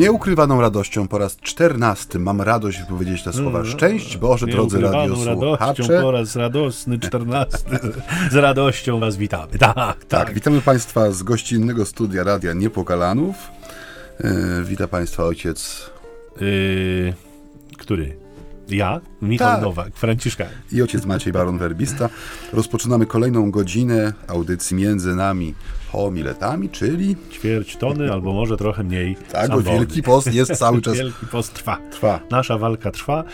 nieukrywaną radością po raz czternasty mam radość wypowiedzieć te słowa. Szczęść Boże, drodzy radiosłuchacze. radością po raz radosny czternasty. Z radością was witamy. Tak, tak. Tak, witamy Państwa z gościnnego studia Radia Niepokalanów. Yy, wita Państwa ojciec Yy, który? Ja, Michał Tak. Nowak, Franciszka. i ojciec Maciej Baron Werbista. Rozpoczynamy kolejną godzinę audycji między nami homiletami, czyli Ćwierć tony, albo może trochę mniej. tak, bo. Wielki Post jest cały czas Wielki post trwa. trwa. Nasza walka trwa.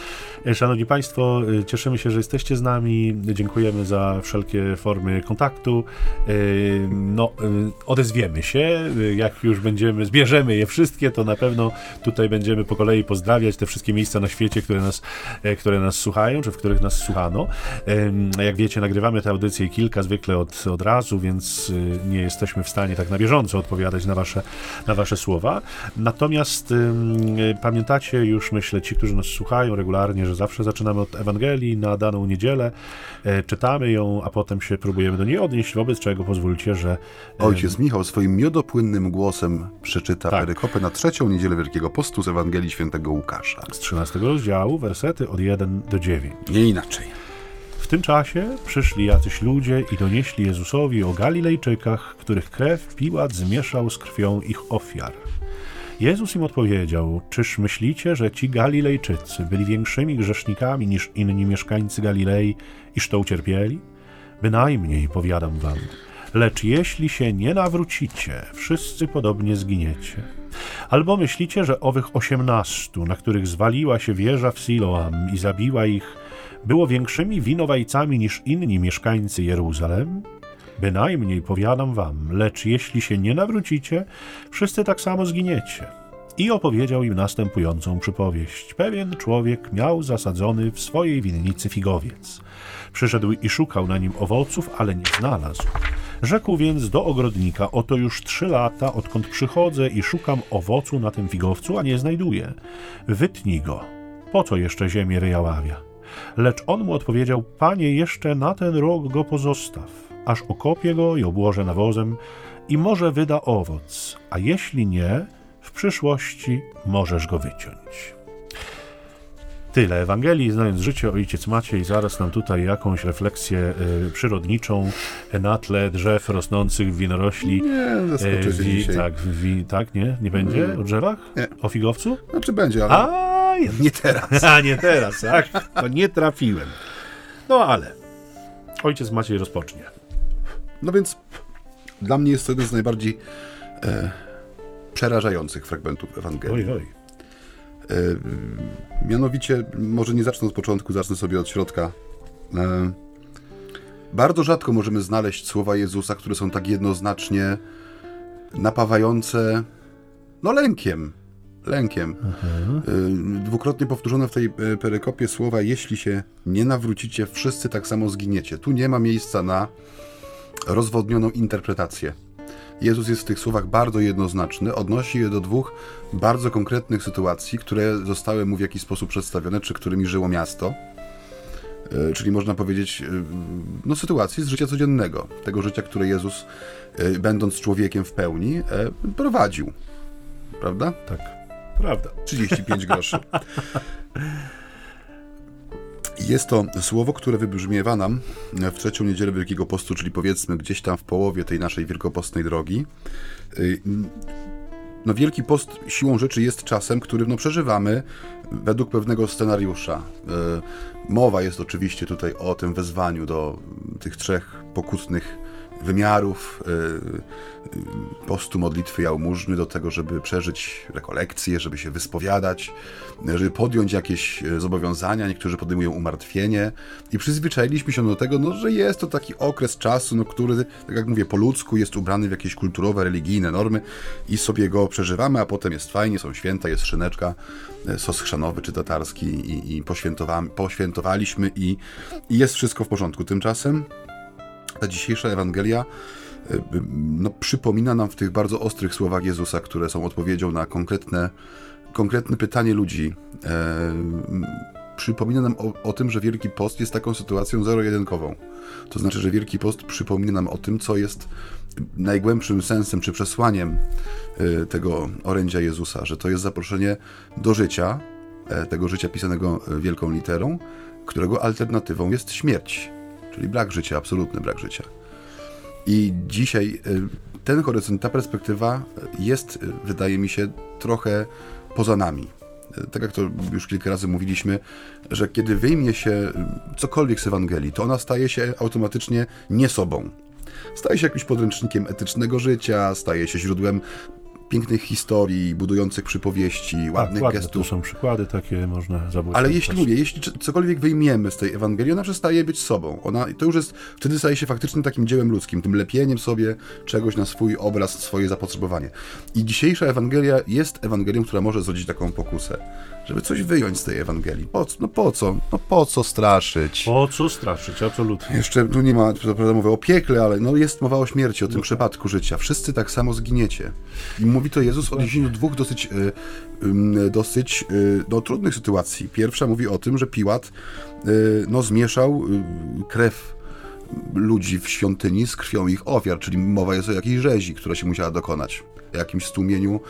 E, Szanowni Państwo, e, cieszymy się, że jesteście z nami. Dziękujemy za wszelkie formy kontaktu. E, No, odezwiemy się. Jak już będziemy, zbierzemy je wszystkie, to na pewno tutaj będziemy po kolei pozdrawiać te wszystkie miejsca na świecie, które nas, które nas słuchają, czy w których nas słuchano. Jak wiecie, nagrywamy te audycje kilka zwykle od, od razu, więc nie jesteśmy w stanie tak na bieżąco odpowiadać na wasze, na wasze słowa. Natomiast y, pamiętacie już, myślę, ci, którzy nas słuchają regularnie, że zawsze zaczynamy od Ewangelii na daną niedzielę, e, czytamy ją, a potem się próbujemy do niej odnieść, wobec czego pozwólcie, że e, Ojciec Michał swoim miodopłynnym głosem przeczyta Tak. perykopę na trzecią niedzielę Wielkiego Postu z Ewangelii Świętego Łukasza. z 13 rozdziału, wersety od 1 do 9. Nie inaczej. W tym czasie przyszli jacyś ludzie i donieśli Jezusowi o Galilejczykach, których krew Piłat zmieszał z krwią ich ofiar. Jezus im odpowiedział: Czyż myślicie, że ci Galilejczycy byli większymi grzesznikami niż inni mieszkańcy Galilei, iż to ucierpieli? Bynajmniej, powiadam wam. Lecz jeśli się nie nawrócicie, wszyscy podobnie zginiecie. Albo myślicie, że owych osiemnastu, na których zwaliła się wieża w Siloam i zabiła ich, było większymi winowajcami niż inni mieszkańcy Jeruzalem? Bynajmniej powiadam wam, lecz jeśli się nie nawrócicie, wszyscy tak samo zginiecie. I opowiedział im następującą przypowieść. Pewien człowiek miał zasadzony w swojej winnicy figowiec. Przyszedł i szukał na nim owoców, ale nie znalazł. Rzekł więc do ogrodnika: Oto już trzy lata, odkąd przychodzę i szukam owocu na tym figowcu, a nie znajduję. Wytnij go. Po co jeszcze ziemię wyjaławia? Lecz on mu odpowiedział: Panie, jeszcze na ten rok go pozostaw, aż okopię go i obłożę nawozem, i może wyda owoc, a jeśli nie, w przyszłości możesz go wyciąć. Tyle Ewangelii, znając życie ojciec Maciej, zaraz nam tutaj jakąś refleksję y, przyrodniczą na tle drzew rosnących w winorośli. Nie, y, zaskoczę się wi- dzisiaj. tak, wi- tak, nie? Nie będzie o drzewach? Nie. O figowcu? Znaczy będzie, ale A, nie teraz. A nie teraz, tak? To nie trafiłem. No ale ojciec Maciej rozpocznie. No więc dla mnie jest to jeden z najbardziej e, przerażających fragmentów Ewangelii. Oj, oj. E, mianowicie, może nie zacznę od początku, zacznę sobie od środka. E, bardzo rzadko możemy znaleźć słowa Jezusa, które są tak jednoznacznie napawające, no lękiem. Lękiem. E, dwukrotnie powtórzone w tej perykopie słowa, jeśli się nie nawrócicie, wszyscy tak samo zginiecie. Tu nie ma miejsca na rozwodnioną interpretację. Jezus jest w tych słowach bardzo jednoznaczny, odnosi je do dwóch bardzo konkretnych sytuacji, które zostały mu w jakiś sposób przedstawione, czy którymi żyło miasto. E, Czyli można powiedzieć, e, no sytuacji z życia codziennego, tego życia, które Jezus, e, będąc człowiekiem w pełni, prowadził. Prawda? Tak, prawda. 35 groszy. Jest to słowo, które wybrzmiewa nam w trzecią niedzielę Wielkiego Postu, czyli powiedzmy gdzieś tam w połowie tej naszej wielkopostnej drogi. Y, No Wielki Post siłą rzeczy jest czasem, który no, przeżywamy według pewnego scenariusza. Y, Mowa jest oczywiście tutaj o tym wezwaniu do tych trzech pokutnych wymiarów y, y, postu, modlitwy, jałmużny, do tego, żeby przeżyć rekolekcje, żeby się wyspowiadać, żeby podjąć jakieś e, zobowiązania. Niektórzy podejmują umartwienie i przyzwyczailiśmy się do tego, no, że jest to taki okres czasu, no, który, tak jak mówię, po ludzku jest ubrany w jakieś kulturowe, religijne normy i sobie go przeżywamy, a potem jest fajnie, są święta, jest szyneczka, e, sos chrzanowy czy tatarski i, i poświętowa- poświętowaliśmy i, i jest wszystko w porządku. Tymczasem ta dzisiejsza Ewangelia y, y, no, przypomina nam w tych bardzo ostrych słowach Jezusa, które są odpowiedzią na konkretne, konkretne pytanie ludzi. E, przypomina nam o, o, tym, że Wielki Post jest taką sytuacją zero-jedynkową. To znaczy, że Wielki Post przypomina nam o tym, co jest najgłębszym sensem czy przesłaniem y, tego orędzia Jezusa, że to jest zaproszenie do życia, e, tego życia pisanego wielką literą, którego alternatywą jest śmierć, czyli brak życia, absolutny brak życia. I dzisiaj y, ten horyzont, ta perspektywa jest, y, wydaje mi się, trochę poza nami. Tak jak to już kilka razy mówiliśmy, że kiedy wyjmie się cokolwiek z Ewangelii, to ona staje się automatycznie nie sobą. Staje się jakimś podręcznikiem etycznego życia, staje się źródłem pięknych historii, budujących przypowieści, tak, ładnych tak, gestów. To są przykłady takie, można zabudować. Ale jeśli mówię, jeśli cokolwiek wyjmiemy z tej Ewangelii, ona przestaje być sobą. Ona, to już jest, wtedy staje się faktycznym takim dziełem ludzkim, tym lepieniem sobie czegoś na swój obraz, swoje zapotrzebowanie. I dzisiejsza Ewangelia jest Ewangelią, która może zrodzić taką pokusę żeby coś wyjąć z tej Ewangelii. Po co? No po co? No po co straszyć? Po co straszyć, absolutnie. Jeszcze tu nie ma, co prawda mówię o piekle, ale no jest mowa o śmierci, o tym no. przypadku życia. Wszyscy tak samo zginiecie. I mówi to Jezus w odniesieniu dwóch dosyć, y, dosyć y, no, trudnych sytuacji. Pierwsza mówi o tym, że Piłat y, no, zmieszał krew ludzi w świątyni z krwią ich ofiar, czyli mowa jest o jakiejś rzezi, która się musiała dokonać jakimś stłumieniu,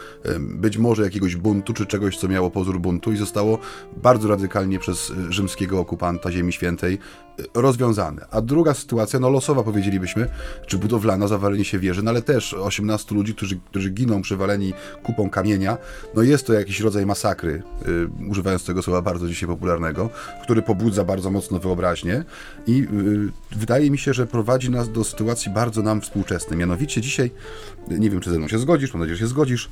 być może jakiegoś buntu, czy czegoś, co miało pozór buntu i zostało bardzo radykalnie przez e, rzymskiego okupanta Ziemi Świętej e, rozwiązane. A druga sytuacja, no losowa powiedzielibyśmy, czy budowlana, zawalenie się wieży, no ale też 18 ludzi, którzy, którzy giną przywaleni kupą kamienia, no jest to jakiś rodzaj masakry, yy, używając tego słowa bardzo dzisiaj popularnego, który pobudza bardzo mocno wyobraźnię i yy, wydaje mi się, że prowadzi nas do sytuacji bardzo nam współczesnej. Mianowicie dzisiaj, nie wiem czy ze mną się zgodzisz, mam nadzieję, że się zgodzisz,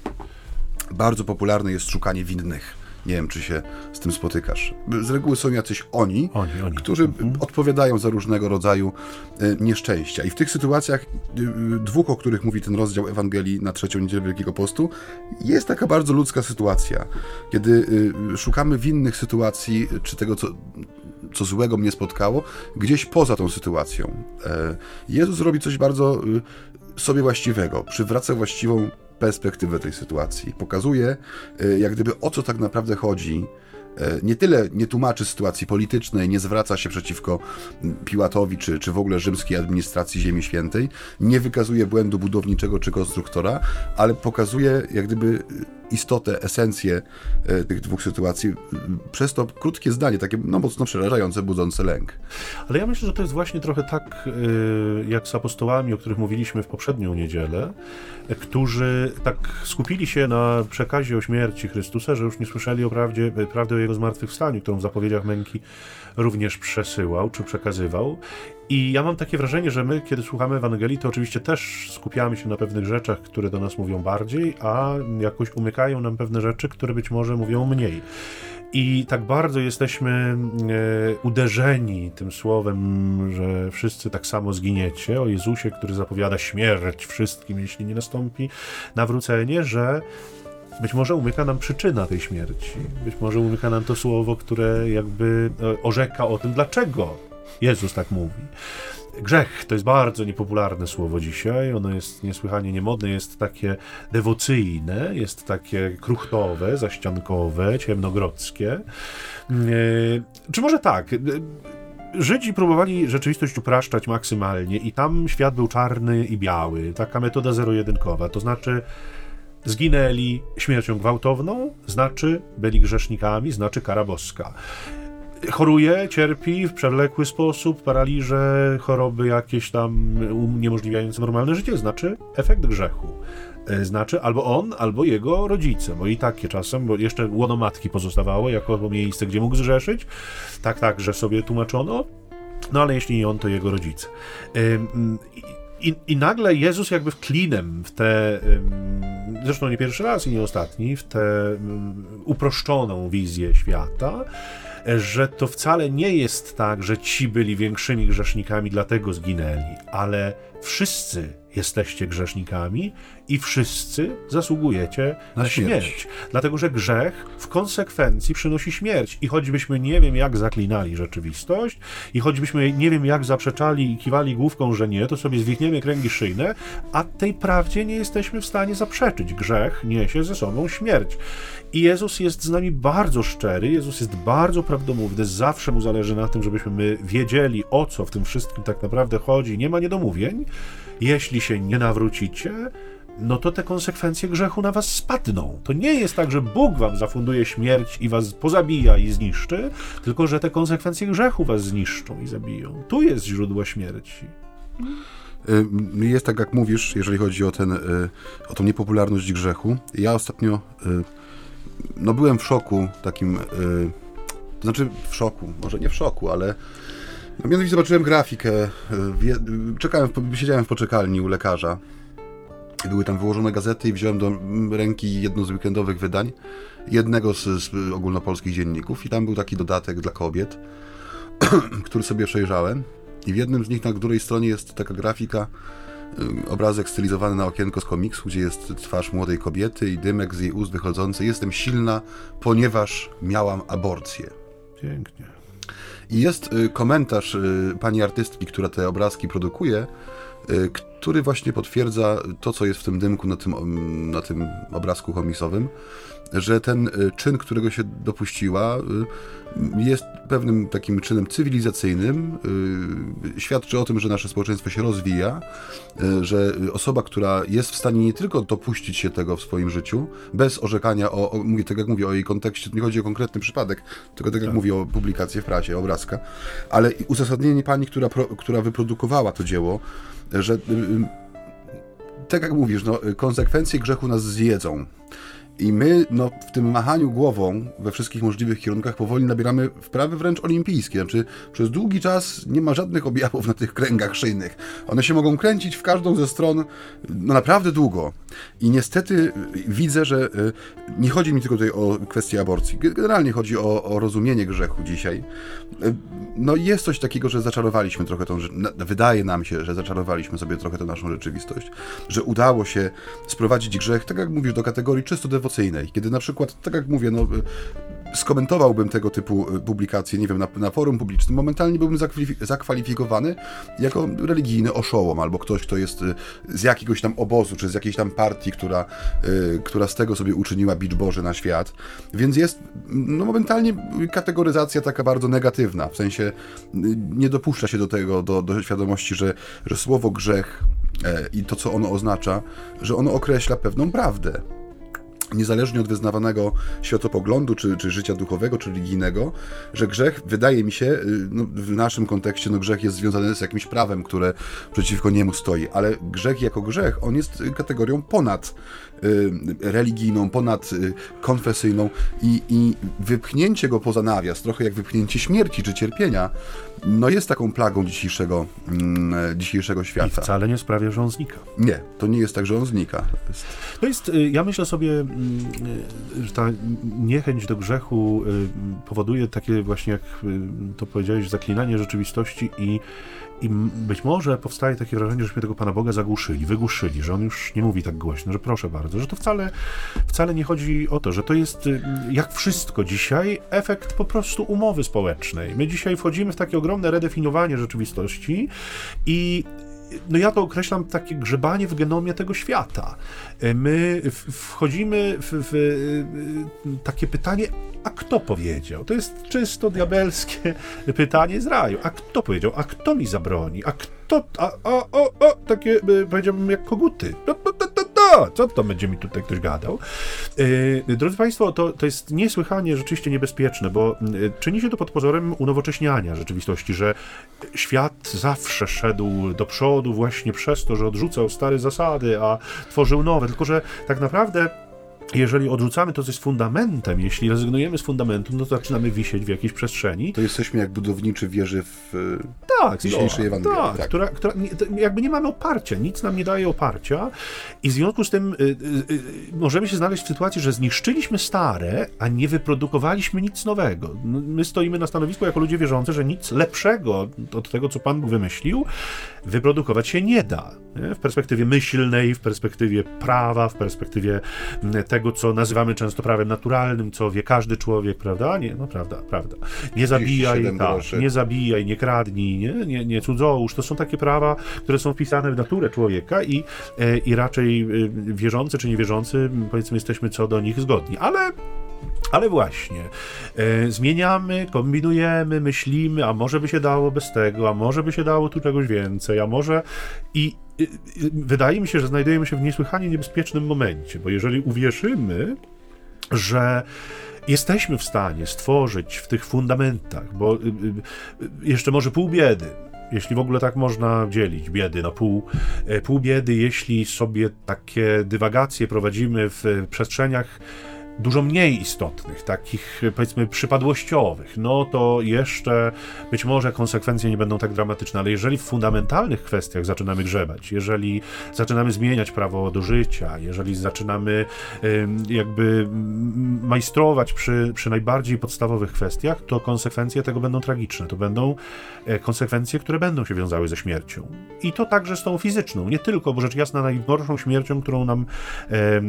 bardzo popularne jest szukanie winnych. Nie wiem, czy się z tym spotykasz. Z reguły są jacyś oni, oni, oni. którzy mhm. odpowiadają za różnego rodzaju e, nieszczęścia. I w tych sytuacjach, e, dwóch, o których mówi ten rozdział Ewangelii na trzecią niedzielę Wielkiego Postu, jest taka bardzo ludzka sytuacja, kiedy e, szukamy winnych sytuacji, czy tego, co, co złego mnie spotkało, gdzieś poza tą sytuacją. Jezus robi coś bardzo sobie właściwego, przywraca właściwą perspektywę tej sytuacji. Pokazuje, e, jak gdyby o co tak naprawdę chodzi. E, nie tyle nie tłumaczy sytuacji politycznej, nie zwraca się przeciwko Piłatowi czy, czy w ogóle rzymskiej administracji Ziemi Świętej, nie wykazuje błędu budowniczego czy konstruktora, ale pokazuje jak gdyby istotę, esencję e, tych dwóch sytuacji przez to krótkie zdanie, takie no, mocno przerażające, budzące lęk. Ale ja myślę, że to jest właśnie trochę tak e, jak z apostołami, o których mówiliśmy w poprzednią niedzielę, którzy tak skupili się na przekazie o śmierci Chrystusa, że już nie słyszeli o prawdzie, prawdy o Jego zmartwychwstaniu, którą w zapowiedziach męki również przesyłał czy przekazywał. I ja mam takie wrażenie, że my, kiedy słuchamy Ewangelii, to oczywiście też skupiamy się na pewnych rzeczach, które do nas mówią bardziej, a jakoś umykają nam pewne rzeczy, które być może mówią mniej. I tak bardzo jesteśmy e, uderzeni tym słowem, że wszyscy tak samo zginiecie, o Jezusie, który zapowiada śmierć wszystkim, jeśli nie nastąpi nawrócenie, że być może umyka nam przyczyna tej śmierci. Być może umyka nam to słowo, które jakby e, orzeka o tym, dlaczego Jezus tak mówi. Grzech to jest bardzo niepopularne słowo dzisiaj. Ono jest niesłychanie niemodne, jest takie dewocyjne, jest takie kruchtowe, zaściankowe, ciemnogrodzkie. E, czy może tak? E, Żydzi próbowali rzeczywistość upraszczać maksymalnie i tam świat był czarny i biały. Taka metoda zero-jedynkowa. To znaczy zginęli śmiercią gwałtowną, znaczy byli grzesznikami, znaczy kara boska choruje, cierpi w przewlekły sposób, paraliże, choroby jakieś tam uniemożliwiające normalne życie, znaczy efekt grzechu. E, znaczy albo on, albo jego rodzice, bo i takie czasem, bo jeszcze łono matki pozostawało jako miejsce, gdzie mógł zrzeszyć. Tak, tak, że sobie tłumaczono. No ale jeśli nie on, to jego rodzice. I, I, nagle Jezus jakby w klinem w tę, zresztą nie pierwszy raz i nie ostatni, w tę uproszczoną wizję świata, że to wcale nie jest tak, że ci byli większymi grzesznikami, dlatego zginęli, ale wszyscy jesteście grzesznikami i wszyscy zasługujecie na, śmierć. śmierć. Dlatego, że grzech w konsekwencji przynosi śmierć. I choćbyśmy nie wiem, jak zaklinali rzeczywistość, i choćbyśmy nie wiem, jak zaprzeczali i kiwali główką, że nie, to sobie zwichniemy kręgi szyjne, a tej prawdzie nie jesteśmy w stanie zaprzeczyć. Grzech niesie ze sobą śmierć. I Jezus jest z nami bardzo szczery, Jezus jest bardzo prawdomówny, zawsze mu zależy na tym, żebyśmy my wiedzieli, o co w tym wszystkim tak naprawdę chodzi. Nie ma niedomówień. Jeśli się nie nawrócicie, no to te konsekwencje grzechu na was spadną. To nie jest tak, że Bóg wam zafunduje śmierć i was pozabija i zniszczy, tylko że te konsekwencje grzechu was zniszczą i zabiją. Tu jest źródło śmierci. Y, jest tak, jak mówisz, jeżeli chodzi o, ten, y, o tą niepopularność grzechu. Ja ostatnio y, no byłem w szoku takim, to znaczy w szoku, może nie w szoku, ale no mianowicie zobaczyłem grafikę, czekałem, siedziałem w poczekalni u lekarza były tam wyłożone gazety i wziąłem do ręki jedno z weekendowych wydań, jednego z, z ogólnopolskich dzienników i tam był taki dodatek dla kobiet, który sobie przejrzałem i w jednym z nich na której stronie jest taka grafika, y, obrazek stylizowany na okienko z komiksu, gdzie jest twarz młodej kobiety i dymek z jej ust wychodzący. Jestem silna, ponieważ miałam aborcję. Pięknie. I jest y, komentarz y, pani artystki, która te obrazki produkuje, który właśnie potwierdza to, co jest w tym dymku na tym, na tym obrazku komiksowym, że ten y, czyn, którego się dopuściła, y, jest pewnym takim czynem cywilizacyjnym, y, świadczy o tym, że nasze społeczeństwo się rozwija, że osoba, która jest w stanie nie tylko dopuścić się tego w swoim życiu, bez orzekania o, o mówię, tak jak mówię, o jej kontekście, to nie chodzi o konkretny przypadek, tylko tak jak tak. mówię o publikację w prasie, obrazka, ale uzasadnienie pani, która, która wyprodukowała to dzieło, że tak jak mówisz, no, konsekwencje grzechu nas zjedzą. I my no, w tym machaniu głową we wszystkich możliwych kierunkach powoli nabieramy wprawy wręcz olimpijskie. Znaczy, przez długi czas nie ma żadnych objawów na tych kręgach szyjnych. One się mogą kręcić w każdą ze stron no, naprawdę długo. I niestety widzę, że y, nie chodzi mi tylko tutaj o kwestię aborcji. Generalnie chodzi o, o rozumienie grzechu dzisiaj. Y, no jest coś takiego, że zaczarowaliśmy trochę tą, wydaje nam się, że zaczarowaliśmy sobie trochę tę naszą rzeczywistość, że udało się sprowadzić grzech, tak jak mówisz, do kategorii czysto kiedy na przykład, tak jak mówię, no skomentowałbym tego typu y, publikacje, nie wiem, na, na forum publicznym, momentalnie byłbym zakwalifikowany jako religijny oszołom, albo ktoś, kto jest y, z jakiegoś tam obozu, czy z jakiejś tam partii, która, y, która z tego sobie uczyniła bicz Boży na świat. Więc jest no, momentalnie kategoryzacja taka bardzo negatywna, w sensie nie dopuszcza się do tego, do, do świadomości, że, że słowo grzech e, i to, co ono oznacza, że ono określa pewną prawdę niezależnie od wyznawanego światopoglądu, czy, czy życia duchowego, czy religijnego, że grzech, wydaje mi się, y, no, w naszym kontekście, no, grzech jest związany z jakimś prawem, które przeciwko niemu stoi, ale grzech jako grzech, on jest kategorią ponad religijną, ponad y, konfesyjną i, i wypchnięcie go poza nawias, trochę jak wypchnięcie śmierci czy cierpienia, no jest taką plagą dzisiejszego, mm, dzisiejszego świata. I wcale nie sprawia, że on znika. Nie, to nie jest tak, że on znika. To jest, jest ja myślę sobie, mm, że ta niechęć do grzechu y, powoduje takie właśnie, jak y, to powiedziałeś, zaklinanie rzeczywistości i i być może powstaje takie wrażenie, żeśmy tego Pana Boga zagłuszyli, wygłuszyli, że On już nie mówi tak głośno, że proszę bardzo, że to wcale, wcale nie chodzi o to, że to jest, y, jak wszystko dzisiaj, efekt po prostu umowy społecznej. My dzisiaj wchodzimy w takie ogromne redefiniowanie rzeczywistości i no ja to określam takie grzebanie w genomie tego świata. E, my wchodzimy w, w, e, takie pytanie, a kto powiedział? To jest czysto diabelskie pytanie z raju. A kto powiedział? A kto mi zabroni? A kto? A, a o, o, takie e, powiedziałbym jak koguty. No, co to będzie mi tutaj ktoś gadał? Yy, drodzy Państwo, to, to jest niesłychanie rzeczywiście niebezpieczne, bo yy, czyni się to pod pozorem unowocześniania rzeczywistości, że świat zawsze szedł do przodu właśnie przez to, że odrzucał stare zasady, a tworzył nowe, tylko że tak naprawdę jeżeli odrzucamy to, co jest fundamentem, jeśli rezygnujemy z fundamentu, no to zaczynamy wisieć w jakiejś przestrzeni. To jesteśmy jak budowniczy wieży w tak, dzisiejszej no, Ewangelii. Tak, tak. Która, która, jakby nie mamy oparcia, nic nam nie daje oparcia i w związku z tym y, y, y, możemy się znaleźć w sytuacji, że zniszczyliśmy stare, a nie wyprodukowaliśmy nic nowego. No, my stoimy na stanowisku jako ludzie wierzący, że nic lepszego od tego, co Pan Bóg wymyślił, wyprodukować się nie da. W perspektywie myślnej, w perspektywie prawa, w perspektywie mm, tego, co nazywamy często prawem naturalnym, co wie każdy człowiek, prawda? Nie, no prawda, prawda. Nie zabijaj, tak, nie zabijaj, nie kradnij, nie, nie, nie cudzołóż. To są takie prawa, które są wpisane w naturę człowieka i, e, i raczej e, wierzący czy niewierzący, powiedzmy, jesteśmy co do nich zgodni. Ale ale właśnie, e, zmieniamy, kombinujemy, myślimy, a może by się dało bez tego, a może by się dało tu czegoś więcej, a może i wydaje mi się, że znajdujemy się w niesłychanie niebezpiecznym momencie, bo jeżeli uwierzymy, że jesteśmy w stanie stworzyć w tych fundamentach, bo y, y, jeszcze może pół biedy, jeśli w ogóle tak można dzielić biedy na pół, e, pół biedy, jeśli sobie takie dywagacje prowadzimy w przestrzeniach dużo mniej istotnych, takich powiedzmy przypadłościowych, no to jeszcze być może konsekwencje nie będą tak dramatyczne, ale jeżeli w fundamentalnych kwestiach zaczynamy grzebać, jeżeli zaczynamy zmieniać prawo do życia, jeżeli zaczynamy jakby majstrować przy, przy najbardziej podstawowych kwestiach, to konsekwencje tego będą tragiczne. To będą e, konsekwencje, które będą się wiązały ze śmiercią. I to także z tą fizyczną, nie tylko, bo rzecz jasna najgorszą śmiercią, którą nam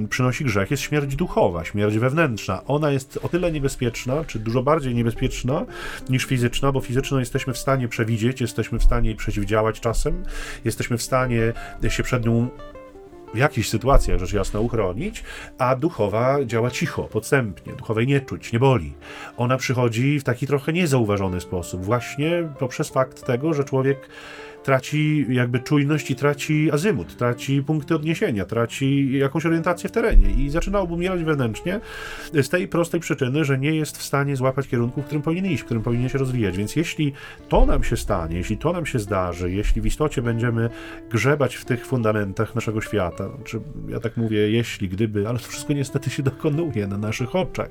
przynosi grzech, jest śmierć duchowa, śmierć wewnętrzna. Ona jest o tyle niebezpieczna, czy dużo bardziej niebezpieczna niż fizyczna, bo fizyczną jesteśmy w stanie przewidzieć, jesteśmy w stanie jej przeciwdziałać czasem, jesteśmy w stanie się przed nią w jakichś sytuacjach, rzecz jasna, uchronić, a duchowa działa cicho, podstępnie, duchowej nie czuć, nie boli. Ona przychodzi w taki trochę niezauważony sposób, właśnie poprzez fakt tego, że człowiek traci jakby czujność i traci azymut, traci punkty odniesienia, traci jakąś orientację w terenie i zaczyna obumierać wewnętrznie z tej prostej przyczyny, że nie jest w stanie złapać kierunku, w którym powinien iść, w którym powinien się rozwijać. Więc jeśli to nam się stanie, jeśli to nam się zdarzy, jeśli w istocie będziemy grzebać w tych fundamentach naszego świata, czy ja tak mówię, jeśli, gdyby, ale to wszystko niestety się dokonuje na naszych oczach,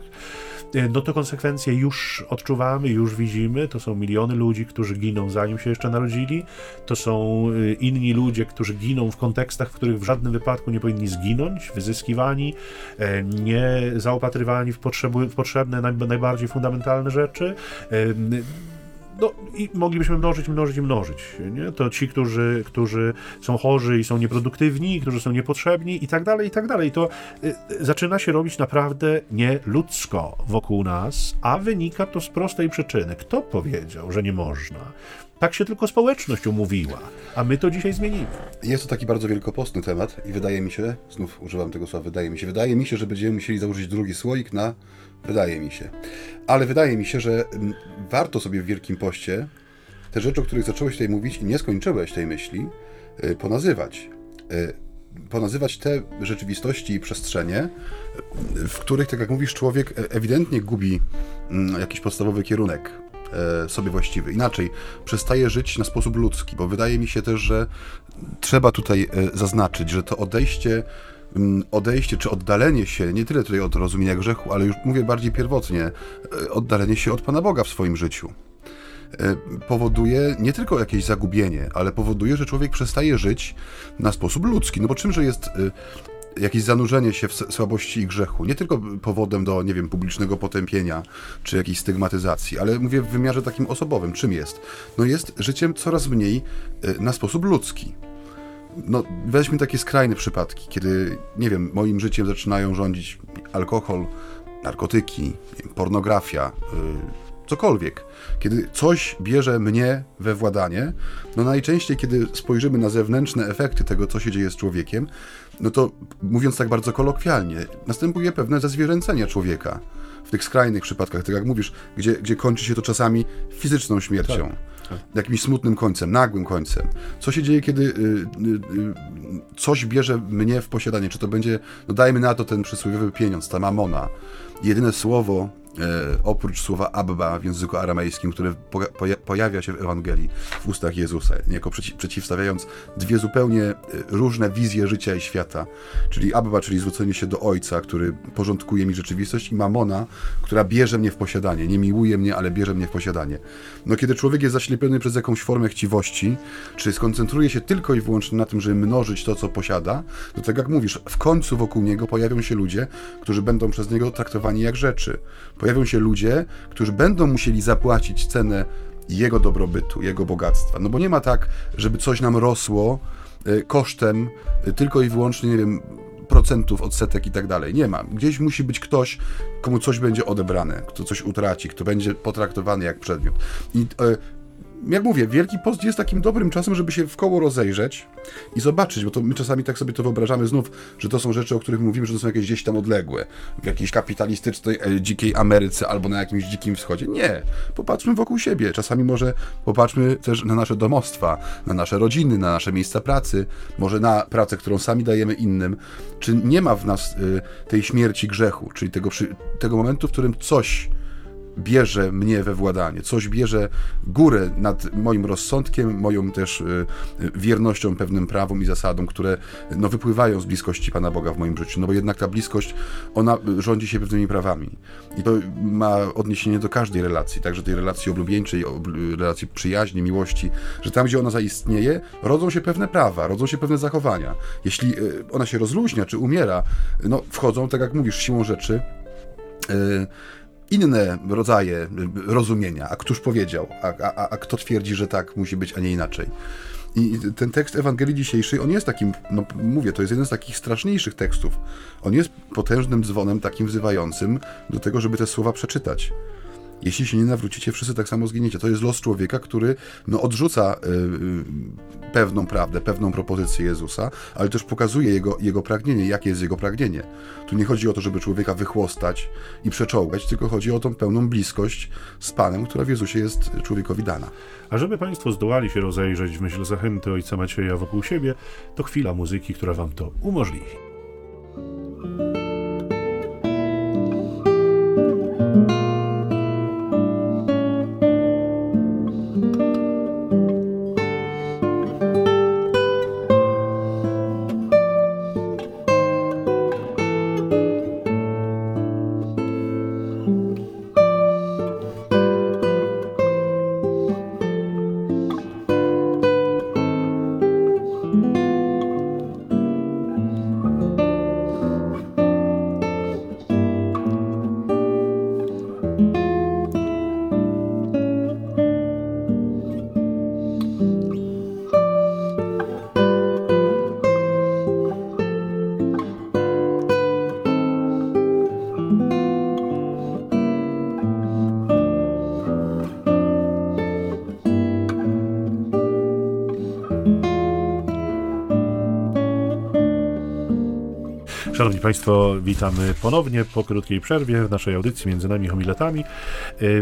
no to konsekwencje już odczuwamy, już widzimy. To są miliony ludzi, którzy giną zanim się jeszcze narodzili. To są y, inni ludzie, którzy giną w kontekstach, w których w żadnym wypadku nie powinni zginąć, wyzyskiwani, e, nie zaopatrywani w, potrzeby, w potrzebne, najbardziej fundamentalne rzeczy no i moglibyśmy mnożyć, mnożyć i mnożyć. Nie? To ci, którzy, którzy są chorzy i są nieproduktywni, którzy są niepotrzebni i tak dalej, i tak dalej. To y, zaczyna się robić naprawdę nieludzko wokół nas, a wynika to z prostej przyczyny. Kto powiedział, że nie można? Tak się tylko społeczność umówiła, a my to dzisiaj zmienimy. Jest to taki bardzo wielkopostny temat i wydaje mi się, znów używam tego słowa, wydaje mi się, wydaje mi się, że będziemy musieli założyć drugi słoik na Wydaje mi się. Ale wydaje mi się, że mm, warto sobie w Wielkim Poście te rzeczy, o których zacząłeś tutaj mówić i nie skończyłeś tej myśli, y, ponazywać. Y, ponazywać te rzeczywistości i przestrzenie, w których, tak jak mówisz, człowiek e, ewidentnie gubi mm, jakiś podstawowy kierunek sobie właściwy. Inaczej, przestaje żyć na sposób ludzki, bo wydaje mi się też, że trzeba tutaj e, zaznaczyć, że to odejście Mm, odejście czy oddalenie się, nie tyle tutaj od rozumienia grzechu, ale już mówię bardziej pierwotnie, e, oddalenie się od Pana Boga w swoim życiu e, powoduje nie tylko jakieś zagubienie, ale powoduje, że człowiek przestaje żyć na sposób ludzki. No bo czymże jest e, jakieś zanurzenie się w słabości i grzechu, nie tylko powodem do, nie wiem, publicznego potępienia czy jakiejś stygmatyzacji, ale mówię w wymiarze takim osobowym. Czym jest? No jest życiem coraz mniej na sposób ludzki no, weźmy takie skrajne przypadki, kiedy, nie wiem, moim życiem zaczynają rządzić alkohol, narkotyki, pornografia, yy, cokolwiek. Kiedy coś bierze mnie we władanie, no najczęściej, kiedy spojrzymy na zewnętrzne efekty tego, co się dzieje z człowiekiem, no to mówiąc tak bardzo kolokwialnie, następuje pewne zezwierzęcenie człowieka. W tych skrajnych przypadkach, tak jak mówisz, gdzie, gdzie kończy się to czasami fizyczną śmiercią. Tak jakimś smutnym końcem, nagłym końcem. Co się dzieje, kiedy y, y, y, coś bierze mnie w posiadanie? Czy to będzie, no dajmy na to ten przysłowiowy pieniądz, ta mamona. Jedyne słowo, oprócz słowa Abba w języku aramejskim, które pojawia się w Ewangelii w ustach Jezusa, niejako przeciwstawiając dwie zupełnie e, różne wizje życia i świata. Czyli Abba, czyli zwrócenie się do Ojca, który porządkuje mi rzeczywistość i Mamona, która bierze mnie w posiadanie. Nie miłuje mnie, ale bierze mnie w posiadanie. No kiedy człowiek jest zaślepiony przez jakąś formę chciwości, czy skoncentruje się tylko i wyłącznie na tym, żeby mnożyć to, co posiada, to tak jak mówisz, w końcu wokół niego pojawią się ludzie, którzy będą przez niego traktowani jak rzeczy pojawią się ludzie, którzy będą musieli zapłacić cenę jego dobrobytu, jego bogactwa. No bo nie ma tak, żeby coś nam rosło e, kosztem e, tylko i wyłącznie, nie wiem, procentów, odsetek i tak dalej. Nie ma. Gdzieś musi być ktoś, komu coś będzie odebrane, kto coś utraci, kto będzie potraktowany jak przedmiot. I e, jak mówię, Wielki Post jest takim dobrym czasem, żeby się w koło rozejrzeć i zobaczyć, bo to my czasami tak sobie to wyobrażamy znów, że to są rzeczy, o których mówimy, że to są jakieś gdzieś tam odległe, w jakiejś kapitalistycznej, e, dzikiej Ameryce albo na jakimś dzikim wschodzie. Nie. Popatrzmy wokół siebie. Czasami może popatrzmy też na nasze domostwa, na nasze rodziny, na nasze miejsca pracy, może na pracę, którą sami dajemy innym. Czy nie ma w nas y, tej śmierci grzechu, czyli tego, tego momentu, w którym coś bierze mnie we władanie, coś bierze górę nad moim rozsądkiem, moją też y, wiernością pewnym prawom i zasadom, które no, wypływają z bliskości Pana Boga w moim życiu. No bo jednak ta bliskość, ona rządzi się pewnymi prawami. I to ma odniesienie do każdej relacji, także tej relacji oblubieńczej, relacji przyjaźni, miłości, że tam, gdzie ona zaistnieje, rodzą się pewne prawa, rodzą się pewne zachowania. Jeśli y, ona się rozluźnia, czy umiera, no wchodzą, tak jak mówisz, siłą rzeczy, yy, inne rodzaje rozumienia. A któż powiedział? A, a, a kto twierdzi, że tak musi być, a nie inaczej? I ten tekst Ewangelii dzisiejszej, on jest takim, no mówię, to jest jeden z takich straszniejszych tekstów. On jest potężnym dzwonem takim wzywającym do tego, żeby te słowa przeczytać. Jeśli się nie nawrócicie, wszyscy tak samo zginiecie. To jest los człowieka, który no, odrzuca y, pewną prawdę, pewną propozycję Jezusa, ale też pokazuje jego, jego pragnienie, jakie jest jego pragnienie. Tu nie chodzi o to, żeby człowieka wychłostać i przeczołgać, tylko chodzi o tą pełną bliskość z Panem, która w Jezusie jest człowiekowi dana. A żeby Państwo zdołali się rozejrzeć w myśl zachęty Ojca Macieja wokół siebie, to chwila muzyki, która Wam to umożliwi. Państwo, witamy ponownie po krótkiej przerwie w naszej audycji między nami homiletami.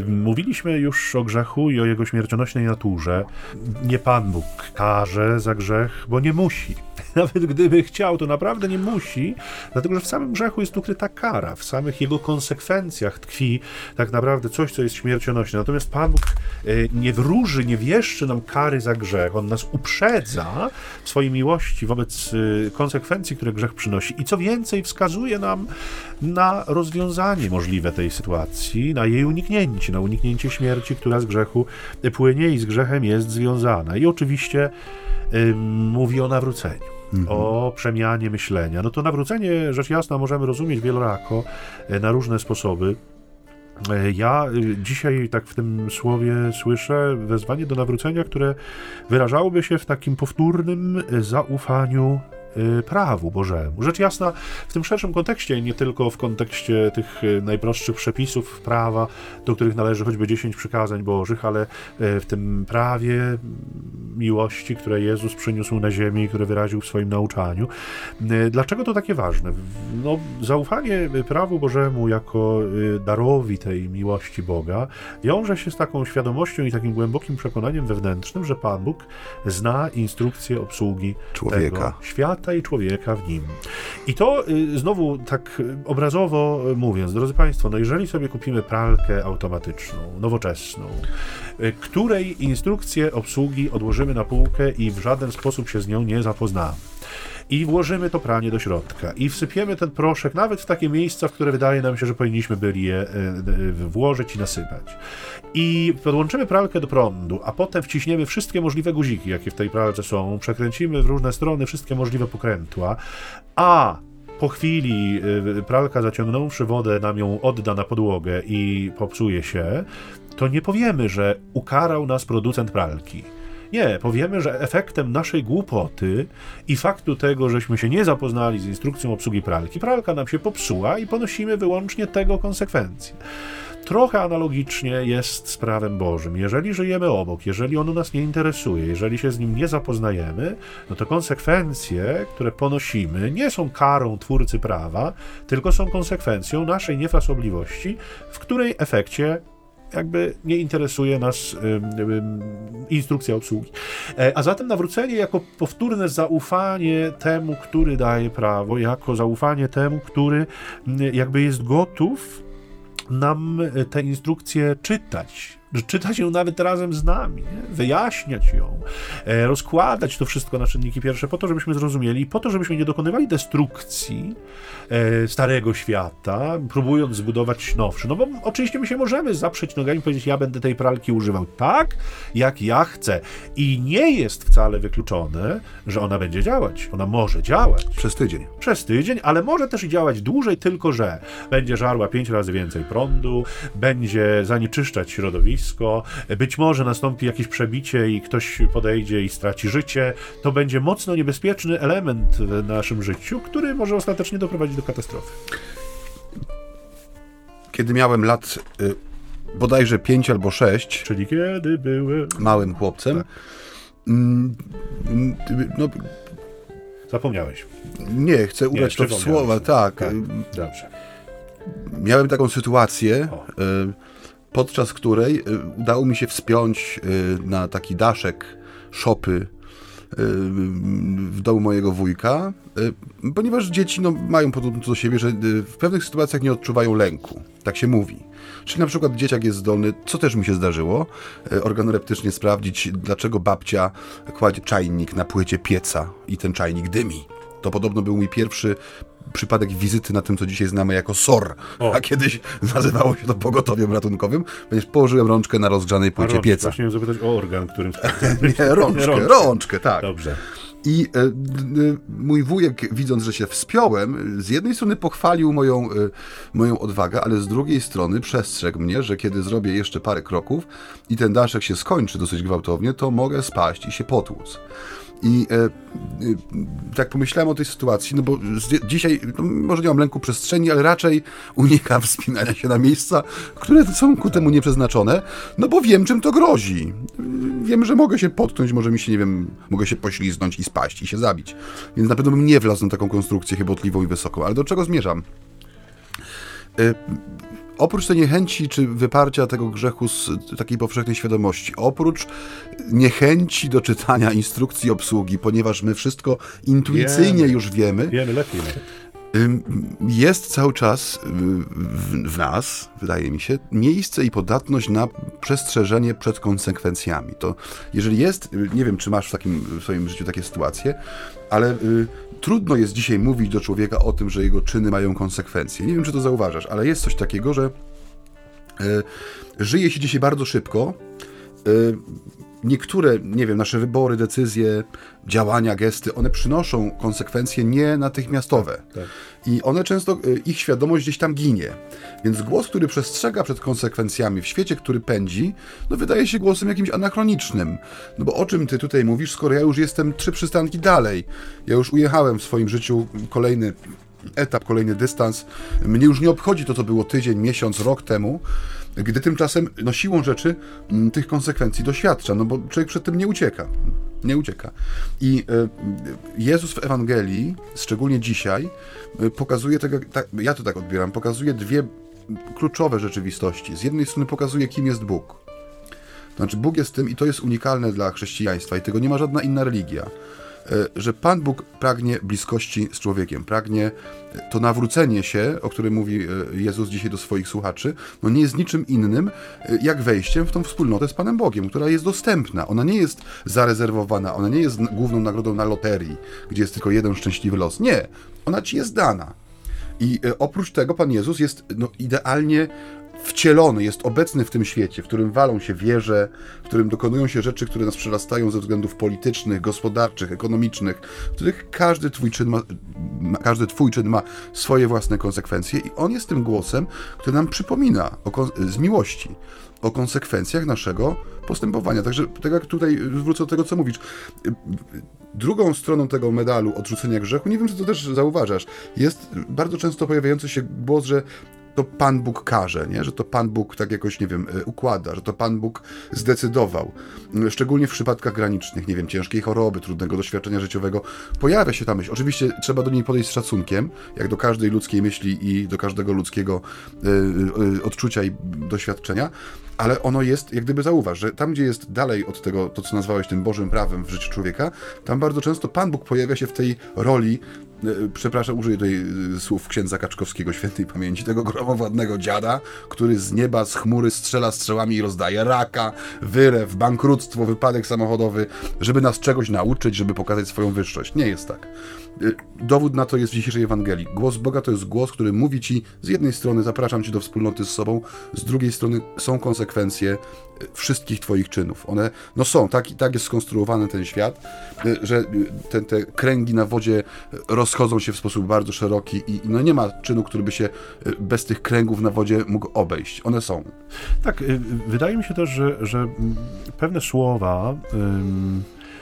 Mówiliśmy już o grzechu i o jego śmiercionośnej naturze. Nie Pan Bóg karze za grzech, bo nie musi. Nawet gdyby chciał, to naprawdę nie musi, dlatego że w samym grzechu jest ukryta kara, w samych jego konsekwencjach tkwi tak naprawdę coś, co jest śmiercionośne. Natomiast Pan Bóg y, nie wróży, nie wieszczy nam kary za grzech. On nas uprzedza w swojej miłości wobec y, konsekwencji, które grzech przynosi. I co więcej, wskazuje nam na rozwiązanie możliwe tej sytuacji, na jej uniknięcie, na uniknięcie śmierci, która z grzechu płynie i z grzechem jest związana. I oczywiście y, mówi o nawróceniu mhm. o przemianie myślenia. No to nawrócenie, rzecz jasna, możemy rozumieć wielorako, e, na różne sposoby. E, ja y, dzisiaj tak w tym słowie słyszę wezwanie do nawrócenia, które wyrażałoby się w takim powtórnym zaufaniu Y, prawu Bożemu. Rzecz jasna, w tym szerszym kontekście, nie tylko w kontekście tych y, najprostszych przepisów prawa, do których należy choćby 10 przykazań Bożych, ale y, w tym prawie miłości, które Jezus przyniósł na ziemię i które wyraził w swoim nauczaniu. Dlaczego to takie ważne? No, zaufanie prawu Bożemu jako darowi tej miłości Boga wiąże się z taką świadomością i takim głębokim przekonaniem wewnętrznym, że Pan Bóg zna instrukcję obsługi człowieka. tego świata i człowieka w nim. I to znowu tak obrazowo mówiąc, drodzy Państwo, no jeżeli sobie kupimy pralkę automatyczną, nowoczesną, y, której instrukcję obsługi odłożymy na półkę i w żaden sposób się z nią nie zapoznamy i włożymy to pranie do środka i wsypiemy ten proszek nawet w takie miejsca, w które wydaje nam się, że powinniśmy byli je y, y, włożyć i nasypać. I podłączymy pralkę do prądu, a potem wciśniemy wszystkie możliwe guziki, jakie w tej pralce są, przekręcimy w różne strony wszystkie możliwe pokrętła, a po chwili y, pralka zaciągnąwszy wodę nam ją odda na podłogę i popsuje się, to nie powiemy, że ukarał nas producent pralki. Nie, powiemy, że efektem naszej głupoty i faktu tego, żeśmy się nie zapoznali z instrukcją obsługi pralki, pralka nam się popsuła i ponosimy wyłącznie tego konsekwencje. Trochę analogicznie jest z prawem Bożym. Jeżeli żyjemy obok, jeżeli ono nas nie interesuje, jeżeli się z nim nie zapoznajemy, no to konsekwencje, które ponosimy, nie są karą twórcy prawa, tylko są konsekwencją naszej niefrasobliwości, w której efekcie jakby nie interesuje nas instrukcja obsługi. E, a zatem nawrócenie jako powtórne zaufanie temu, który daje prawo, jako zaufanie temu, który jakby jest gotów nam te instrukcje czytać, czytać ją nawet razem z nami, nie? wyjaśniać ją, e, rozkładać to wszystko na czynniki pierwsze po to, żebyśmy zrozumieli i po to, żebyśmy nie dokonywali destrukcji e, starego świata, próbując zbudować nowszy. No bo oczywiście my się możemy zaprzeć nogami i powiedzieć, ja będę tej pralki używał tak, jak ja chcę. I nie jest wcale wykluczone, że ona będzie działać. Ona może działać. Przez tydzień. Przez tydzień, ale może też działać dłużej, tylko że będzie żarła pięć razy więcej prądu, będzie zanieczyszczać środowisko, środowisko, być może nastąpi jakieś przebicie i ktoś podejdzie i straci życie, to będzie mocno niebezpieczny element w naszym życiu, który może ostatecznie doprowadzić do katastrofy. Kiedy miałem lat y, bodajże 5 albo 6, czyli kiedy byłem małym chłopcem, tak. Mm, no, Zapomniałeś. Nie, chcę ubrać to w słowa, tak. tak. Dobrze. Miałem taką sytuację. O. Podczas której y, udało mi się wspiąć y, na taki daszek szopy y, w domu mojego wujka, ponieważ dzieci no, mają podobno do siebie, że w pewnych sytuacjach nie odczuwają lęku. Tak się mówi. Czyli na przykład dzieciak jest zdolny, co też mi się zdarzyło, organoleptycznie sprawdzić, dlaczego babcia kładzie czajnik na płycie pieca i ten czajnik dymi. To podobno był mój pierwszy przypadek wizyty na tym, co dzisiaj znamy jako SOR, o. a kiedyś nazywało się to pogotowiem ratunkowym, ponieważ położyłem rączkę na rozgrzanej płycie rączkę. pieca. Właśnie zapytać o organ, którym... Nie, rączkę, rączkę, rączkę, tak. Dobrze. I e, e, mój wujek, widząc, że się wspiąłem, z jednej strony pochwalił moją, e, moją odwagę, ale z drugiej strony przestrzegł mnie, że kiedy zrobię jeszcze parę kroków i ten daszek się skończy dosyć gwałtownie, to mogę spaść i się potłuc. I e, e, tak pomyślałem o tej sytuacji, no bo z, dzisiaj no, może nie mam lęku przestrzeni, ale raczej unikam wspinania się na miejsca, które są ku temu nieprzeznaczone, no bo wiem, czym to grozi. Wiem, że mogę się potknąć, może mi się, nie wiem, mogę się pośliznąć i spaść i się zabić. Więc na pewno bym nie wlazł na taką konstrukcję chybotliwą i wysoką. Ale do czego zmierzam? E, oprócz tej niechęci czy wyparcia tego grzechu z takiej powszechnej świadomości, oprócz niechęci do czytania instrukcji obsługi, ponieważ my wszystko intuicyjnie wiemy, już wiemy. Wiemy lepiej. Jest cały czas w, w, nas, wydaje mi się, miejsce i podatność na przestrzeżenie przed konsekwencjami. To jeżeli jest, nie wiem, czy masz w takim w swoim życiu takie sytuacje, ale y, trudno jest dzisiaj mówić do człowieka o tym, że jego czyny mają konsekwencje. Nie wiem, czy to zauważasz, ale jest coś takiego, że y, żyje się dzisiaj bardzo szybko. Y, niektóre, nie wiem, nasze wybory, decyzje, działania, gesty, one przynoszą konsekwencje nie natychmiastowe. Tak, tak. I one często, y, ich świadomość gdzieś tam ginie. Więc głos, który przestrzega przed konsekwencjami w świecie, który pędzi, no wydaje się głosem jakimś anachronicznym. No bo o czym ty tutaj mówisz, skoro ja już jestem trzy przystanki dalej? Ja już ujechałem w swoim życiu kolejny etap, kolejny dystans. Mnie już nie obchodzi to, co było tydzień, miesiąc, rok temu. Gdy tymczasem no, siłą rzeczy m, tych konsekwencji doświadcza, no bo człowiek przed tym nie ucieka. Nie ucieka. I y, Jezus w Ewangelii, szczególnie dzisiaj, y, pokazuje tego, tak, ja to tak odbieram, pokazuje dwie kluczowe rzeczywistości. Z jednej strony pokazuje, kim jest Bóg. Znaczy, Bóg jest tym, i to jest unikalne dla chrześcijaństwa, i tego nie ma żadna inna religia E, że Pan Bóg pragnie bliskości z człowiekiem, pragnie e, to nawrócenie się, o którym mówi e, Jezus dzisiaj do swoich słuchaczy, no nie jest niczym innym, jak wejściem w tą wspólnotę z Panem Bogiem, która jest dostępna. Ona nie jest zarezerwowana, ona nie jest główną nagrodą na loterii, gdzie jest tylko jeden szczęśliwy los. Nie, ona ci jest dana. I oprócz tego Pan Jezus jest no, idealnie wcielony, jest obecny w tym świecie, w którym walą się wieże, w którym dokonują się rzeczy, które nas przerastają ze względów politycznych, gospodarczych, ekonomicznych, w których każdy twój czyn ma, każdy twój czyn ma swoje własne konsekwencje i on jest tym głosem, który nam przypomina o, z miłości o konsekwencjach naszego postępowania. Także tak jak tutaj wrócę do tego, co mówisz. Drugą stroną tego medalu odrzucenia grzechu, nie wiem, czy to też zauważasz, jest bardzo często pojawiający się głos, że to Pan Bóg każe, nie? że to Pan Bóg tak jakoś, nie wiem, e, układa, że to Pan Bóg zdecydował. Szczególnie w przypadkach granicznych, nie wiem, ciężkiej choroby, trudnego doświadczenia życiowego, pojawia się ta myśl. Oczywiście trzeba do niej podejść z szacunkiem, jak do każdej ludzkiej myśli i do każdego ludzkiego y, y, odczucia i doświadczenia, ale ono jest, jak gdyby zauważ, że tam, gdzie jest dalej od tego, to co nazwałeś tym Bożym prawem w życiu człowieka, tam bardzo często Pan Bóg pojawia się w tej roli E, przepraszam, użyję tutaj e, słów księdza Kaczkowskiego świętej pamięci, tego gromowładnego dziada, który z nieba, z chmury strzela strzałami i rozdaje raka, wyrew, bankructwo, wypadek samochodowy, żeby nas czegoś nauczyć, żeby pokazać swoją wyższość. Nie jest tak. Y, dowód na to jest w dzisiejszej Ewangelii. Głos Boga to jest głos, który mówi ci z jednej strony zapraszam cię do wspólnoty z sobą, z drugiej strony są konsekwencje y, wszystkich twoich czynów. One no są, tak, tak jest skonstruowany ten świat, y, że te, te kręgi na wodzie rozchodzą się w sposób bardzo szeroki i no nie ma czynu, który by się bez tych kręgów na wodzie mógł obejść. One są. Tak, wydaje mi się też, że, że pewne słowa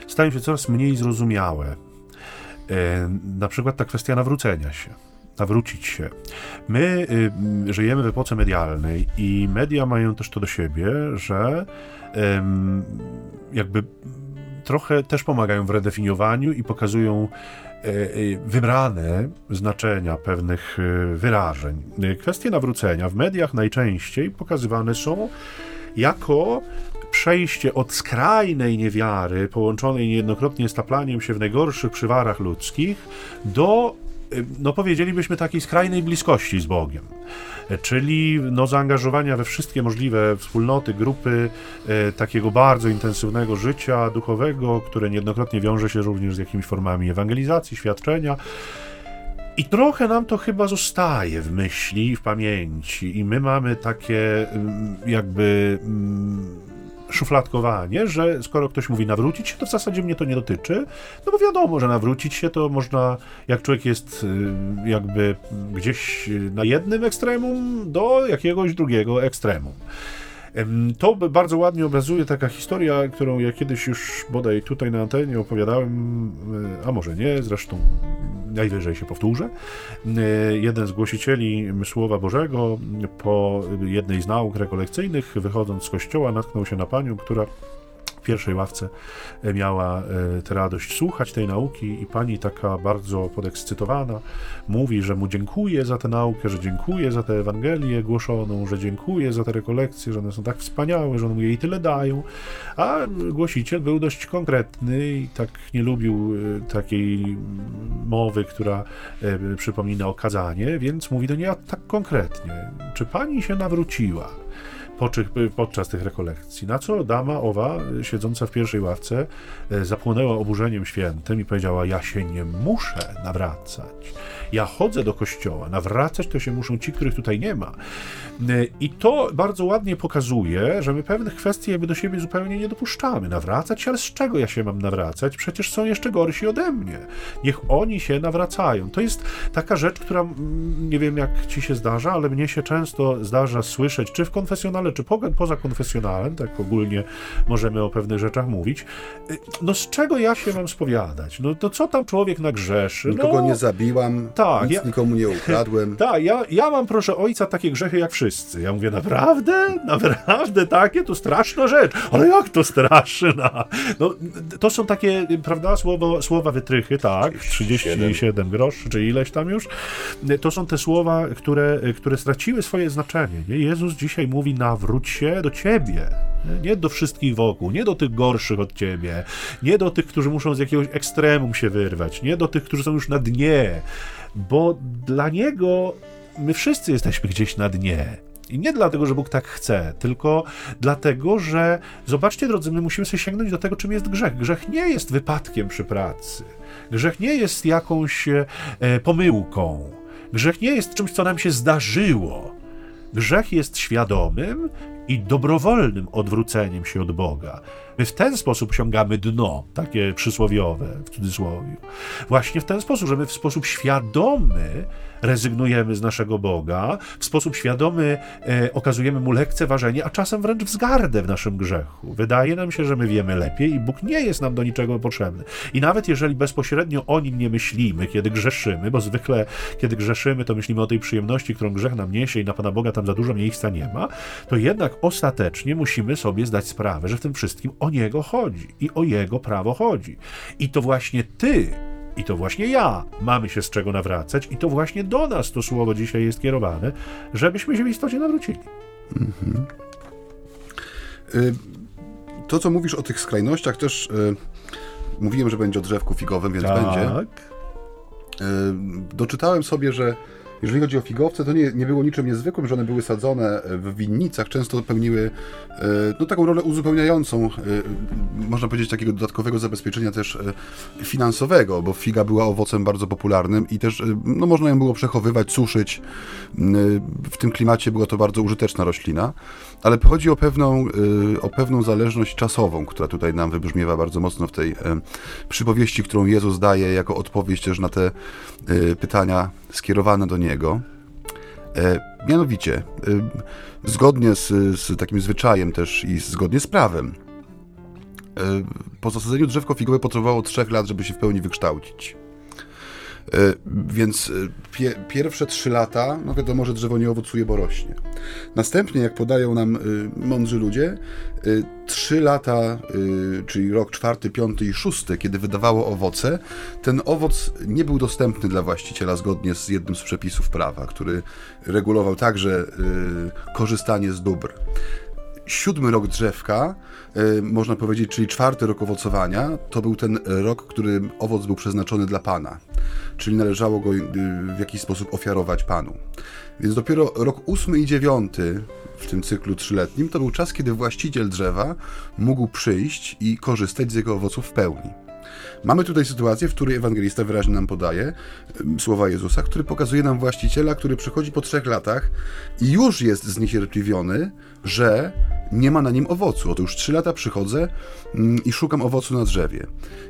stają się coraz mniej zrozumiałe na przykład ta kwestia nawrócenia się nawrócić się. My żyjemy w epoce medialnej i media mają też to do siebie, że jakby trochę też pomagają w redefiniowaniu i pokazują e, e, wybrane znaczenia pewnych wyrażeń. Kwestie nawrócenia w mediach najczęściej pokazywane są jako przejście od skrajnej niewiary, połączonej niejednokrotnie z taplaniem się w najgorszych przywarach ludzkich, do no powiedzielibyśmy takiej skrajnej bliskości z Bogiem, czyli no, zaangażowania we wszystkie możliwe wspólnoty, grupy e, takiego bardzo intensywnego życia duchowego, które niejednokrotnie wiąże się również z jakimiś formami ewangelizacji, świadczenia. I trochę nam to chyba zostaje w myśli, w pamięci, i my mamy takie jakby szufladkowanie, że skoro ktoś mówi nawrócić się, to w zasadzie mnie to nie dotyczy, no bo wiadomo, że nawrócić się to można, jak człowiek jest y, jakby gdzieś na jednym ekstremum, do jakiegoś drugiego ekstremum. To bardzo ładnie obrazuje taka historia, którą ja kiedyś już bodaj tutaj na antenie opowiadałem, e, a może nie, zresztą najwyżej się powtórzę. E, jeden z głosicieli Słowa Bożego po jednej z nauk rekolekcyjnych, wychodząc z kościoła, natknął się na panią, która pierwszej ławce e, miała e, tę radość słuchać tej nauki i pani taka bardzo podekscytowana mówi, że mu dziękuję za tę naukę, że dziękuję za tę Ewangelię głoszoną, że dziękuję za te rekolekcje, że one są tak wspaniałe, że one mu jej tyle dają, a głosiciel był dość konkretny i tak nie lubił e, takiej mowy, która przypomina okazanie, więc mówi do niej tak konkretnie, czy pani się nawróciła? Podczas tych rekolekcji. Na co dama owa, siedząca w pierwszej ławce, e, zapłonęła oburzeniem świętym i powiedziała: Ja się nie muszę nawracać. Ja chodzę do kościoła. Nawracać to się muszą ci, których tutaj nie ma. E, I to bardzo ładnie pokazuje, że my pewnych kwestii jakby do siebie zupełnie nie dopuszczamy. Nawracać się, ale z czego ja się mam nawracać? Przecież są jeszcze gorsi ode mnie. Niech oni się nawracają. To jest taka rzecz, która nie wiem jak ci się zdarza, ale mnie się często zdarza słyszeć, czy w konfesjonale czy poza konfesjonalem, tak ogólnie możemy o pewnych rzeczach mówić. Y, no z czego ja się mam spowiadać? No to co tam człowiek nagrzeszy? Nikogo no, nie zabiłam, tak, nic ja, nikomu nie ukradłem. Tak, ja, ja mam proszę ojca takie grzechy jak wszyscy. Ja mówię, naprawdę? Naprawdę takie? To straszna rzecz. Ale jak to straszna? No, to są takie, prawda, słowo, słowa wytrychy, tak, 37 groszy, czy ileś tam już. To są te słowa, które, które straciły swoje znaczenie. Nie? Jezus dzisiaj mówi, nawróć się do ciebie. Nie do wszystkich wokół, nie do tych gorszych od ciebie, nie do tych, którzy muszą z jakiegoś ekstremum się wyrwać, nie do tych, którzy są już na dnie, bo dla niego my wszyscy jesteśmy gdzieś na dnie. I nie dlatego, że Bóg tak chce, tylko dlatego, że zobaczcie, drodzy, my musimy sobie sięgnąć do tego, czym jest grzech. Grzech nie jest wypadkiem przy pracy. Grzech nie jest jakąś e, pomyłką. Grzech nie jest czymś, co nam się zdarzyło. Grzech jest świadomym i dobrowolnym odwróceniem się od Boga. My w ten sposób osiągamy dno, takie przysłowiowe w cudzysłowie. Właśnie w ten sposób, że my w sposób świadomy rezygnujemy z naszego Boga, w sposób świadomy e, okazujemy mu lekceważenie, a czasem wręcz wzgardę w naszym grzechu. Wydaje nam się, że my wiemy lepiej i Bóg nie jest nam do niczego potrzebny. I nawet jeżeli bezpośrednio o nim nie myślimy, kiedy grzeszymy, bo zwykle kiedy grzeszymy, to myślimy o tej przyjemności, którą grzech nam niesie i na Pana Boga tam za dużo miejsca nie ma, to jednak ostatecznie musimy sobie zdać sprawę, że w tym wszystkim o Niego chodzi i o Jego prawo chodzi. I to właśnie Ty i to właśnie ja mamy się z czego nawracać, i to właśnie do nas to słowo dzisiaj jest kierowane, żebyśmy się w istocie nawrócili. Mhm. To, co mówisz o tych skrajnościach, też y, mówiłem, że będzie o drzewku figowym, więc tak. będzie. Y, doczytałem sobie, że jeżeli chodzi o figowce, to nie, nie było niczym niezwykłym, że one były sadzone w winnicach, często pełniły e, no, taką rolę uzupełniającą, e, można powiedzieć, takiego dodatkowego zabezpieczenia też e, finansowego, bo figa była owocem bardzo popularnym i też no, można ją było przechowywać, suszyć. W tym klimacie była to bardzo użyteczna roślina, ale chodzi o pewną, o pewną zależność czasową, która tutaj nam wybrzmiewa bardzo mocno w tej przypowieści, którą Jezus daje jako odpowiedź też na te pytania skierowane do niego. E, mianowicie, zgodnie z, z, takim zwyczajem też i zgodnie z prawem, po zasadzeniu drzewko figowe potrzebowało trzech lat, żeby się w pełni wykształcić. E, więc e, pie, pierwsze trzy lata, no wiadomo, że drzewo nie owocuje, bo rośnie. Następnie, jak podają nam e, mądrzy ludzie, trzy lata, czyli rok czwarty, piąty i szósty, kiedy wydawało owoce, ten owoc nie był dostępny dla właściciela zgodnie z jednym z przepisów prawa, który regulował także korzystanie z dóbr siódmy rok drzewka, można powiedzieć, czyli czwarty rok owocowania, to był ten rok, który owoc był przeznaczony dla Pana czyli należało go y, w jakiś sposób ofiarować Panu. Więc dopiero rok ósmy i dziewiąty w tym cyklu trzyletnim to był czas, kiedy właściciel drzewa mógł przyjść i korzystać z jego owoców w pełni. Mamy tutaj sytuację, w której ewangelista wyraźnie nam podaje słowa Jezusa, który pokazuje nam właściciela, który przychodzi po trzech latach i już jest zniecierpliwiony, że nie ma na nim owocu. Otóż trzy lata przychodzę mm, i szukam owocu na drzewie.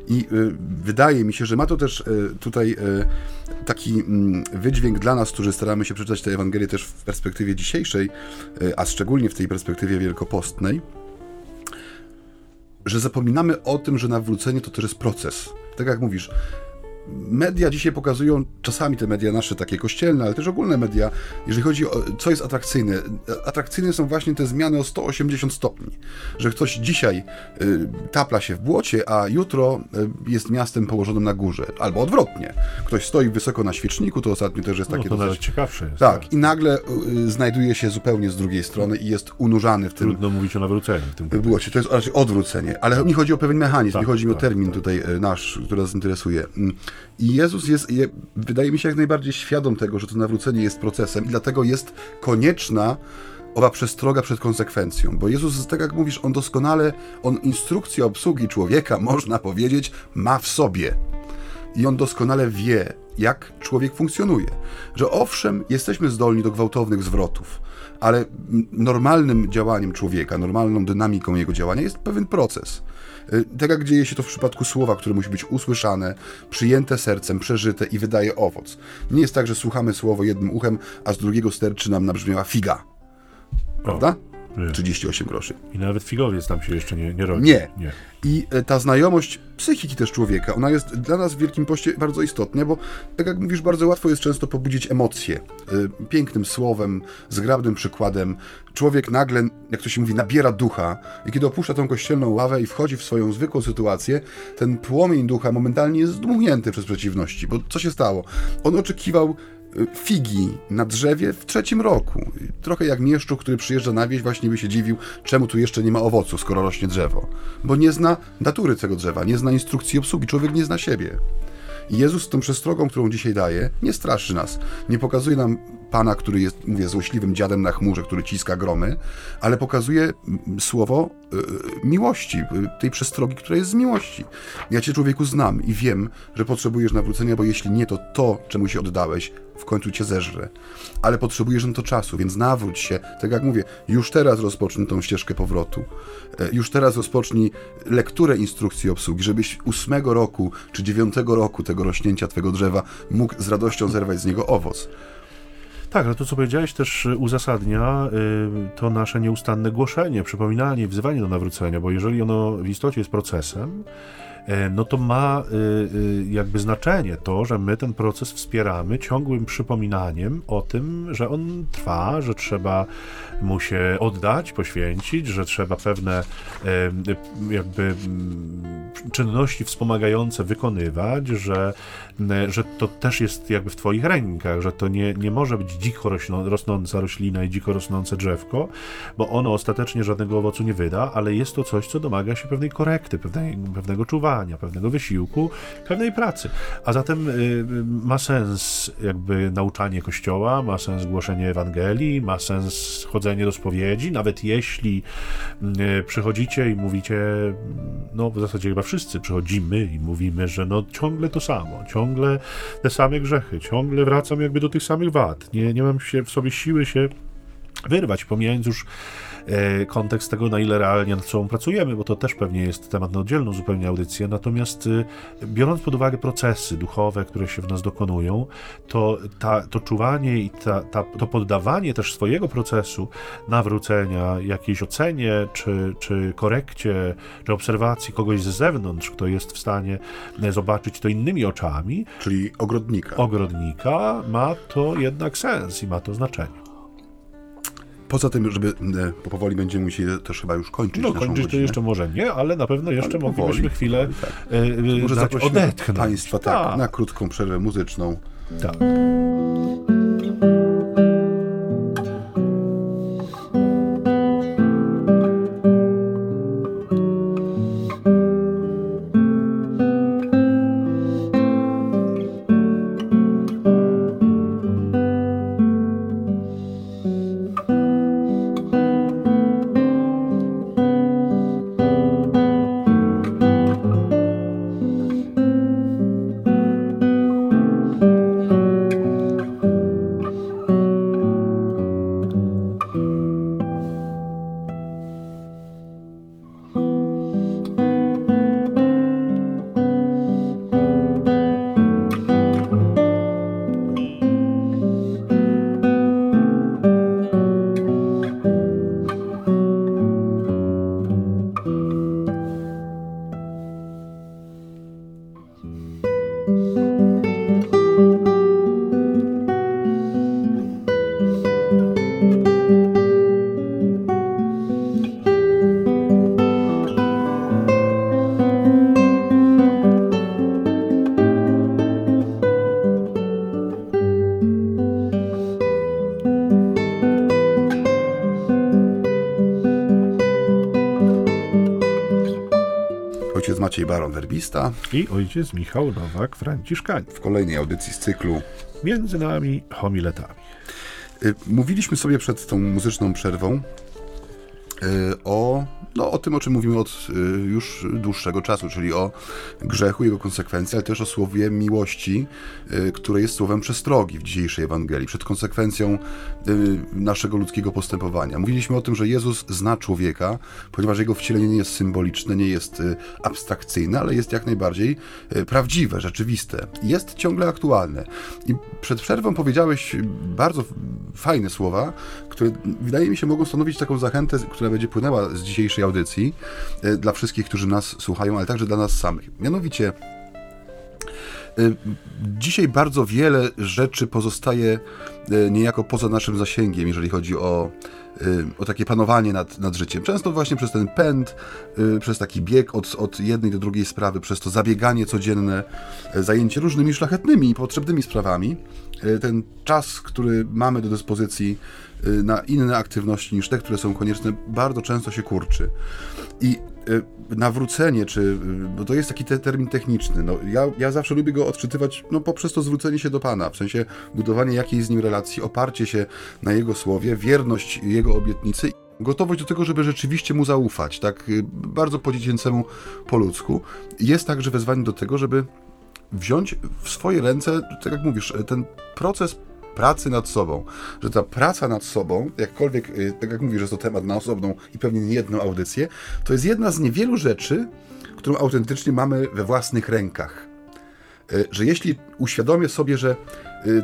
I y, wydaje mi się, że ma to też y, tutaj y, taki mm, wydźwięk dla nas, którzy staramy się przeczytać tę Ewangelię też w perspektywie dzisiejszej, a szczególnie w tej perspektywie wielkopostnej że zapominamy o tym, że nawrócenie to też jest proces. Tak jak mówisz, media dzisiaj pokazują, czasami te media nasze takie kościelne, ale też ogólne media, jeżeli chodzi o co jest atrakcyjne. Atrakcyjne są właśnie te zmiany o 180 stopni. Że ktoś dzisiaj y, tapla się w błocie, a jutro y, jest miastem położonym na górze. Albo odwrotnie. Ktoś stoi wysoko na świeczniku, to ostatnio też jest takie no, to dosyć... ciekawsze jest. Tak, tak, i nagle y, znajduje się zupełnie z drugiej strony i jest unurzany w tym... Trudno mówić o nawróceniu. W tym błocie. To jest raczej odwrócenie, ale mi chodzi o pewien mechanizm, tak, nie chodzi mi tak, o termin tak. tutaj nasz, który nas interesuje. I Jezus jest, wydaje mi się, jak najbardziej świadom tego, że to nawrócenie jest procesem i dlatego jest konieczna owa przestroga przed konsekwencją. Bo Jezus, tak jak mówisz, on doskonale, on instrukcję obsługi człowieka, można powiedzieć, ma w sobie. I on doskonale wie, jak człowiek funkcjonuje. Że owszem, jesteśmy zdolni do gwałtownych zwrotów, ale normalnym działaniem człowieka, normalną dynamiką jego działania jest pewien proces. Y, tak jak dzieje się to w przypadku słowa, które musi być usłyszane, przyjęte sercem, przeżyte i wydaje owoc. Nie jest tak, że słuchamy słowo jednym uchem, a z drugiego sterczy nam nabrzmiała figa. Prawda? Nie. 38 groszy. I nawet figowiec tam się jeszcze nie, nie rodzi. Nie. nie. I e, ta znajomość psychiki też człowieka, ona jest dla nas w Wielkim Poście bardzo istotna, bo tak jak mówisz, bardzo łatwo jest często pobudzić emocje. E, Pięknym słowem, zgrabnym przykładem. Człowiek nagle, jak to się mówi, nabiera ducha i kiedy opuszcza tą kościelną ławę i wchodzi w swoją zwykłą sytuację, ten płomień ducha momentalnie jest zdmuchnięty przez przeciwności. Bo co się stało? On oczekiwał figi na drzewie w trzecim roku. Trochę jak mieszczuch, który przyjeżdża na wieś, właśnie by się dziwił, czemu tu jeszcze nie ma owocu, skoro rośnie drzewo. Bo nie zna natury tego drzewa, nie zna instrukcji obsługi, człowiek nie zna siebie. Jezus z tą przestrogą, którą dzisiaj daje, nie straszy nas. Nie pokazuje nam Pana, który jest, mówię, złośliwym dziadem na chmurze, który ciska gromy, ale pokazuje mm, słowo y, miłości, y, tej przestrogi, która jest z miłości. Ja Cię, człowieku, znam i wiem, że potrzebujesz nawrócenia, bo jeśli nie, to to, czemu się oddałeś, w końcu Cię zeżre. Ale potrzebujesz na to czasu, więc nawróć się. Tak jak mówię, już teraz rozpocznij tą ścieżkę powrotu. E, Już teraz rozpocznij lekturę instrukcji obsługi, żebyś ósmego roku czy dziewiątego roku tego rośnięcia Twego drzewa mógł z radością zerwać z niego owoc. Tak, ale to, co powiedziałeś, też uzasadnia y, to nasze nieustanne głoszenie, przypominanie, wzywanie do nawrócenia, bo jeżeli ono w istocie jest procesem, no to ma y, y, jakby znaczenie to, że my ten proces wspieramy ciągłym przypominaniem o tym, że on trwa, że trzeba mu się oddać, poświęcić, że trzeba pewne e, jakby mm, czynności wspomagające wykonywać, że, że to też jest jakby w Twoich rękach, że to nie, nie może być dziko rosnąca roślina i dziko rosnące drzewko, bo ono ostatecznie żadnego owocu nie wyda, ale jest to coś, co domaga się pewnej korekty, pewnej, pewnego czuwania, pewnego wysiłku, pewnej pracy. A zatem y, y, ma sens jakby nauczanie Kościoła, ma sens głoszenie Ewangelii, ma sens chodzenie do spowiedzi, nawet jeśli y, przychodzicie i mówicie, no w zasadzie chyba wszyscy przychodzimy i mówimy, że no ciągle to samo, ciągle te same grzechy, ciągle wracam jakby do tych samych wad, nie, nie mam się w sobie siły się wyrwać, pomijając już kontekst tego, na ile realnie nad sobą pracujemy, bo to też pewnie jest temat na oddzielną zupełnie audycję. Natomiast e, biorąc pod uwagę procesy duchowe, które się w nas dokonują, to ta, to czuwanie i ta, ta, to poddawanie też swojego procesu nawrócenia jakiejś ocenie, czy, czy korekcie, czy obserwacji kogoś z zewnątrz, kto jest w stanie e, zobaczyć to innymi oczami, Czyli ogrodnika. ogrodnika, ma to jednak sens i ma to znaczenie. Poza tym, żeby, e, bo powoli będziemy musieli też chyba już kończyć No kończyć to jeszcze może nie, ale na pewno jeszcze Ale moglibyśmy chwilę tak. e, e, Może dać odetchnąć. Państwa tak, Tak, na krótką przerwę muzyczną. tak. Maciej Baron, werbista, I ojciec Michał Nowak, Franciszkanin. w kolejnej audycji z cyklu. Między nami homiletami. Y, Mówiliśmy sobie przed tą muzyczną przerwą o no, o tym, o czym mówimy od y, już dłuższego czasu, czyli o grzechu, jego konsekwencji, ale też o słowie miłości, y, które jest słowem przestrogi w dzisiejszej Ewangelii, przed konsekwencją y, naszego ludzkiego postępowania. Mówiliśmy o tym, że Jezus zna człowieka, ponieważ jego wcielenie nie jest symboliczne, nie jest abstrakcyjne, ale jest jak najbardziej prawdziwe, rzeczywiste. Jest ciągle aktualne. I przed przerwą powiedziałeś bardzo fajne słowa, które wydaje mi się mogą stanowić taką zachętę, która będzie płynęła z dzisiejszej audycji e, dla wszystkich, którzy nas słuchają, ale także dla nas samych. Mianowicie e, Dzisiaj bardzo wiele rzeczy pozostaje e, niejako poza naszym zasięgiem, jeżeli chodzi o, o takie panowanie nad, nad życiem. Często właśnie przez ten pęd, przez taki bieg od, od jednej do drugiej sprawy, przez to zabieganie codzienne, zajęcie różnymi szlachetnymi i potrzebnymi sprawami, ten czas, który mamy do dyspozycji, na inne aktywności niż te, które są konieczne, bardzo często się kurczy. I y, nawrócenie, czy, y, bo to jest taki te termin techniczny, no, ja, ja zawsze lubię go odczytywać no, poprzez to zwrócenie się do Pana, w sensie budowanie jakiejś z Nim relacji, oparcie się na Jego słowie, wierność Jego obietnicy, gotowość do tego, żeby rzeczywiście Mu zaufać, tak bardzo po dziecięcemu, po ludzku. Jest także wezwanie do tego, żeby wziąć w swoje ręce, tak jak mówisz, ten proces pracy nad sobą, że ta praca nad sobą, jakkolwiek, y, tak jak mówisz, że to temat na osobną i pewnie nie jedną audycję, to jest jedna z niewielu rzeczy, którą autentycznie mamy we własnych rękach. Y, że jeśli uświadomię sobie, że y,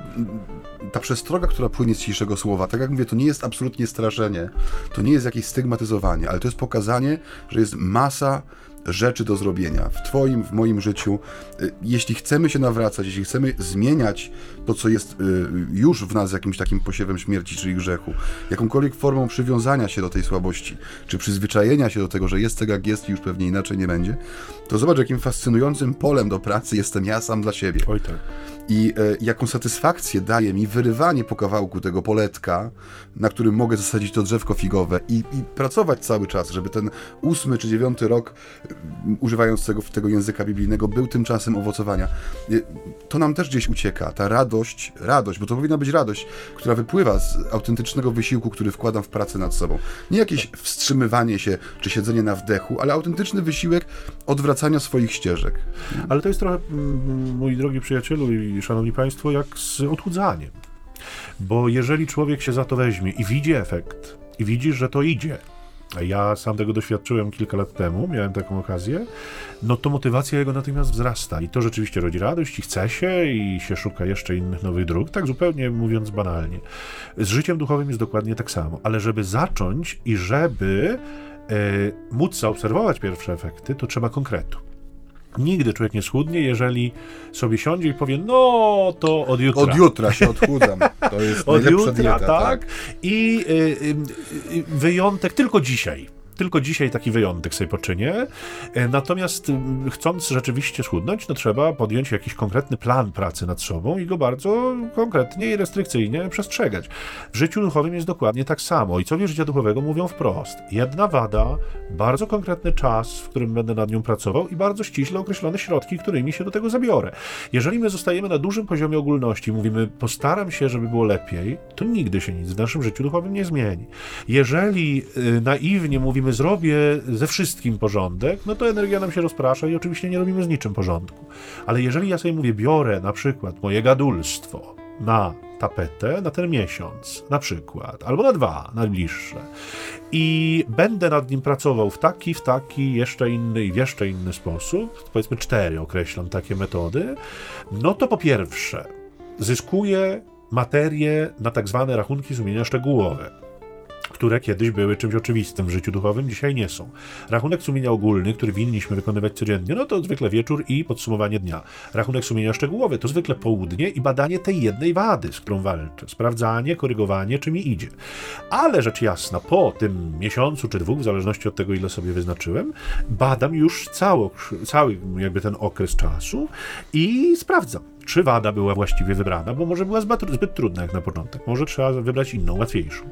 ta przestroga, która płynie z dzisiejszego słowa, tak jak mówię, to nie jest absolutnie straszenie, to nie jest jakieś stygmatyzowanie, ale to jest pokazanie, że jest masa rzeczy do zrobienia w Twoim, w moim życiu. Y, jeśli chcemy się nawracać, jeśli chcemy zmieniać to, co jest y, już w nas jakimś takim posiewem śmierci, czyli grzechu, jakąkolwiek formą przywiązania się do tej słabości, czy przyzwyczajenia się do tego, że jest tak jak jest i już pewnie inaczej nie będzie, to zobacz, jakim fascynującym polem do pracy jestem ja sam dla siebie. Oj tak. I e, jaką satysfakcję daje mi wyrywanie po kawałku tego poletka, na którym mogę zasadzić to drzewko figowe i, i pracować cały czas, żeby ten ósmy czy dziewiąty rok, używając tego, tego języka biblijnego, był tym czasem owocowania. E, to nam też gdzieś ucieka, ta radość, radość, bo to powinna być radość, która wypływa z autentycznego wysiłku, który wkładam w pracę nad sobą. Nie jakieś wstrzymywanie się czy siedzenie na wdechu, ale autentyczny wysiłek odwracania swoich ścieżek. Ale to jest trochę, mój drogi przyjacielu i szanowni państwo, jak z odchudzaniem. Bo jeżeli człowiek się za to weźmie i widzi efekt, i widzi, że to idzie, ja sam tego doświadczyłem kilka lat temu, miałem taką okazję, no to motywacja jego natychmiast wzrasta i to rzeczywiście rodzi radość i chce się i się szuka jeszcze innych nowych dróg, tak zupełnie mówiąc banalnie. Z życiem duchowym jest dokładnie tak samo, ale żeby zacząć i żeby e, móc zaobserwować pierwsze efekty, to trzeba konkretu. Nigdy człowiek nie schudnie, jeżeli sobie siądzie i powie, no to od jutra. Od jutra się odchudzam. To jest od jutra, dieta, tak. tak. I y, y, y, wyjątek tylko dzisiaj tylko dzisiaj taki wyjątek sobie poczynię. E, natomiast chcąc rzeczywiście schudnąć, no trzeba podjąć jakiś konkretny plan pracy nad sobą i go bardzo konkretnie i restrykcyjnie przestrzegać. W życiu duchowym jest dokładnie tak samo. Ojcowie życia duchowego mówią wprost. Jedna wada, bardzo konkretny czas, w którym będę nad nią pracował i bardzo ściśle określone środki, którymi się do tego zabiorę. Jeżeli my zostajemy na dużym poziomie ogólności, mówimy postaram się, żeby było lepiej, to nigdy się nic w naszym życiu duchowym nie zmieni. Jeżeli y, naiwnie mówimy zrobię ze wszystkim porządek, no to energia nam się rozprasza i oczywiście nie robimy z niczym porządku. Ale jeżeli ja sobie mówię, biorę na przykład moje gadulstwo na tapetę na ten miesiąc, na przykład, albo na dwa najbliższe, i będę nad nim pracował w taki, w taki, jeszcze inny i w jeszcze inny sposób, powiedzmy cztery określam takie metody, no to po pierwsze, zyskuję materię na tak zwane rachunki sumienia szczegółowe które kiedyś były czymś oczywistym w życiu duchowym, dzisiaj nie są. Rachunek sumienia ogólny, który winniśmy wykonywać codziennie, no to zwykle wieczór i podsumowanie dnia. Rachunek sumienia szczegółowy to zwykle południe i badanie tej jednej wady, z którą walczę. Sprawdzanie, korygowanie, czy mi idzie. Ale rzecz jasna, po tym miesiącu czy dwóch, w zależności od tego, ile sobie wyznaczyłem, badam już cały, cały jakby ten okres czasu i sprawdzam czy wada była właściwie wybrana, bo może była zbyt, trudna jak na początek, może trzeba wybrać inną, łatwiejszą.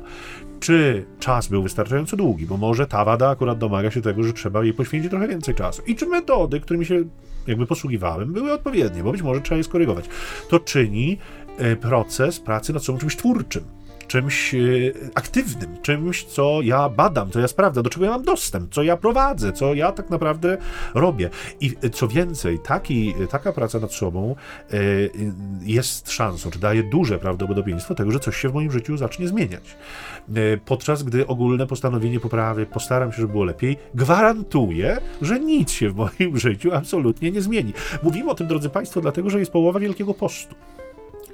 Czy czas był wystarczająco długi, bo może ta wada akurat domaga się tego, że trzeba jej poświęcić trochę więcej czasu. I czy metody, którymi się jakby posługiwałem, były odpowiednie, bo być może trzeba je skorygować. To czyni e, proces pracy nad sobą czymś twórczym czymś y, aktywnym, czymś, co ja badam, co ja sprawdzam, do czego ja mam dostęp, co ja prowadzę, co ja tak naprawdę robię. I co więcej, taki, taka praca nad sobą jest szansą, czy daje duże prawdopodobieństwo tego, że coś się w moim życiu zacznie zmieniać. Podczas gdy ogólne postanowienie poprawy, postaram się, żeby było lepiej, gwarantuje, że nic się w moim życiu absolutnie nie zmieni. Mówimy o tym, drodzy Państwo, dlatego, że jest połowa Wielkiego Postu.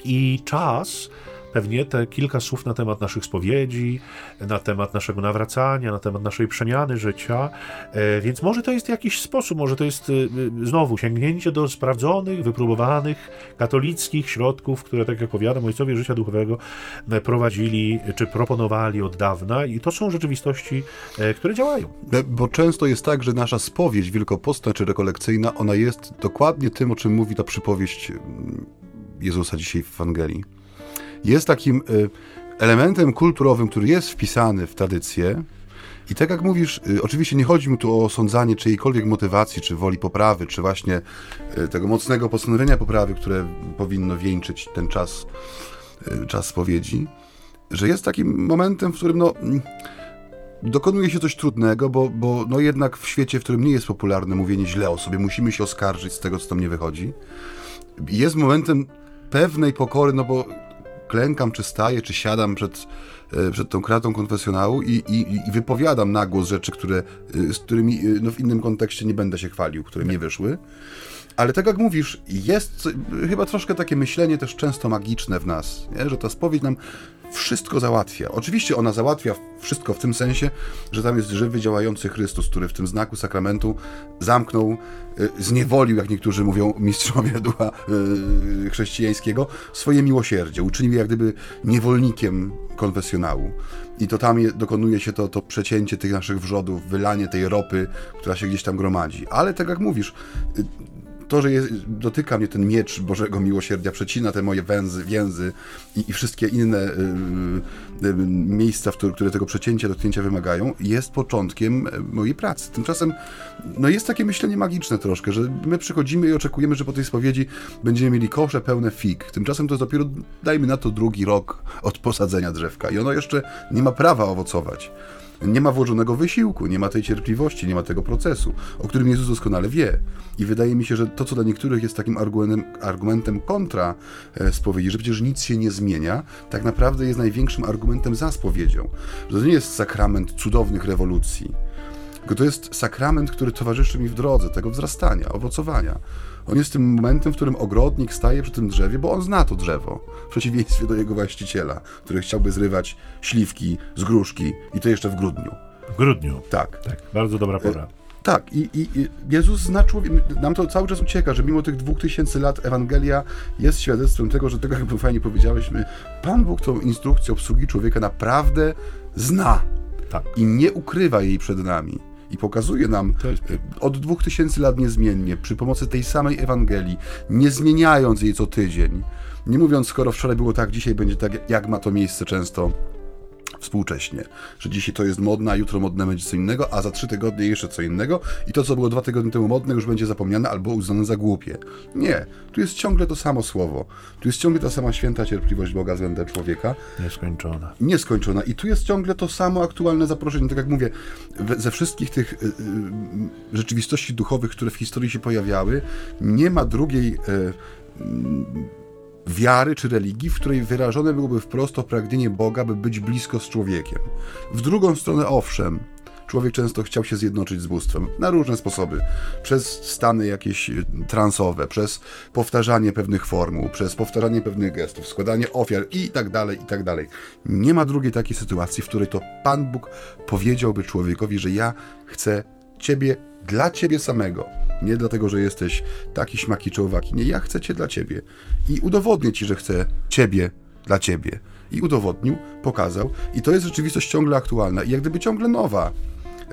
I czas pewnie te kilka słów na temat naszych spowiedzi, na temat naszego nawracania, na temat naszej przemiany życia. E, więc może to jest jakiś sposób, może to jest e, znowu sięgnięcie do sprawdzonych, wypróbowanych katolickich środków, które, tak jak powiadam, ojcowie życia duchowego e, prowadzili czy proponowali od dawna i to są rzeczywistości, które działają. Bo często jest tak, że nasza spowiedź wielkopostna czy rekolekcyjna, ona jest dokładnie tym, o czym mówi ta przypowieść mm, Jezusa dzisiaj w Ewangelii jest takim y, elementem kulturowym, który jest wpisany w tradycję. I tak jak mówisz, y, oczywiście nie chodzi mi tu o osądzanie czyjejkolwiek motywacji, czy woli poprawy, czy właśnie y, tego mocnego postanowienia poprawy, które powinno wieńczyć ten czas, czas spowiedzi, że jest takim momentem, w którym no, mm, dokonuje się coś trudnego, bo, bo no jednak w świecie, w którym nie jest popularne mówienie źle o sobie, musimy się oskarżyć z tego, co tam nie wychodzi. Jest momentem pewnej pokory, no bo klękam, czy staję, czy siadam przed, e, przed tą kratą konfesjonału i, i, i wypowiadam na głos rzeczy, które, e, z którymi e, no, w innym kontekście nie będę się chwalił, które mi wyszły. Ale tak jak mówisz, jest chyba troszkę takie myślenie też często magiczne w nas, nie? że ta spowiedź nam wszystko załatwia. Oczywiście ona załatwia wszystko w tym sensie, że tam jest żywy, działający Chrystus, który w tym znaku sakramentu zamknął, y, zniewolił, jak niektórzy mówią, mistrzowie ducha y, chrześcijańskiego, swoje miłosierdzie. Uczynił jak gdyby niewolnikiem konfesjonału. I to tam dokonuje się to, to przecięcie tych naszych wrzodów, wylanie tej ropy, która się gdzieś tam gromadzi. Ale tak jak mówisz, y, to, że jest, dotyka mnie ten miecz Bożego Miłosierdzia, przecina te moje węzy, więzy i, i wszystkie inne y, y, y miejsca, które, które tego przecięcia, dotknięcia wymagają, jest początkiem mojej pracy. Tymczasem no jest takie myślenie magiczne troszkę, że my przychodzimy i oczekujemy, że po tej spowiedzi będziemy mieli kosze pełne fig. Tymczasem to jest dopiero, dajmy na to, drugi rok od posadzenia drzewka i ono jeszcze nie ma prawa owocować. Nie ma włożonego wysiłku, nie ma tej cierpliwości, nie ma tego procesu, o którym Jezus doskonale wie. I wydaje mi się, że to, co dla niektórych jest takim argumentem, argumentem kontra e, spowiedzi, że przecież nic się nie zmienia, tak naprawdę jest największym argumentem za spowiedzią. Że to nie jest sakrament cudownych rewolucji, tylko to jest sakrament, który towarzyszy mi w drodze tego wzrastania, owocowania. On jest tym momentem, w którym ogrodnik staje przy tym drzewie, bo on zna to drzewo, w przeciwieństwie do jego właściciela, który chciałby zrywać śliwki z gruszki i to jeszcze w grudniu. W grudniu? Tak. tak bardzo dobra pora. E, tak, i, i, Jezus zna człowieka, nam to cały czas ucieka, że mimo tych dwóch tysięcy lat Ewangelia jest świadectwem tego, że tego, jak fajnie powiedziałeś, Pan Bóg tą instrukcję obsługi człowieka naprawdę zna tak. i nie ukrywa jej przed nami i pokazuje nam e, od dwóch tysięcy lat niezmiennie, przy pomocy tej samej Ewangelii, nie zmieniając jej co tydzień. Nie mówiąc, skoro wczoraj było tak, dzisiaj będzie tak, jak ma to miejsce często współcześnie, że dzisiaj to jest modne, a jutro modne będzie co innego, a za trzy tygodnie jeszcze co innego i to, co było dwa tygodnie temu modne, już będzie zapomniane albo uznane za głupie. Nie, tu jest ciągle to samo słowo. Tu jest ciągle ta sama święta cierpliwość Boga względem człowieka. Nieskończona. Nieskończona. I tu jest ciągle to samo aktualne zaproszenie. Tak jak mówię, ze wszystkich tych y, y, rzeczywistości duchowych, które w historii się pojawiały, nie ma drugiej y, wiary czy religii, w której wyrażone byłoby wprost pragnienie Boga, by być blisko z człowiekiem. W drugą stronę, owszem, człowiek często chciał się zjednoczyć z bóstwem na różne sposoby. Przez stany jakieś y, transowe, przez powtarzanie pewnych formuł, przez powtarzanie pewnych gestów, składanie ofiar i tak dalej, i tak dalej. Nie ma drugiej takiej sytuacji, w której to Pan Bóg powiedziałby człowiekowi, że ja chcę Ciebie dla Ciebie samego nie dlatego, że jesteś taki śmaki czy. Nie, ja chcę cię dla ciebie. I udowodnię ci, że chcę ciebie dla ciebie. I udowodnił, pokazał. I to jest rzeczywistość ciągle aktualna i jak gdyby ciągle nowa.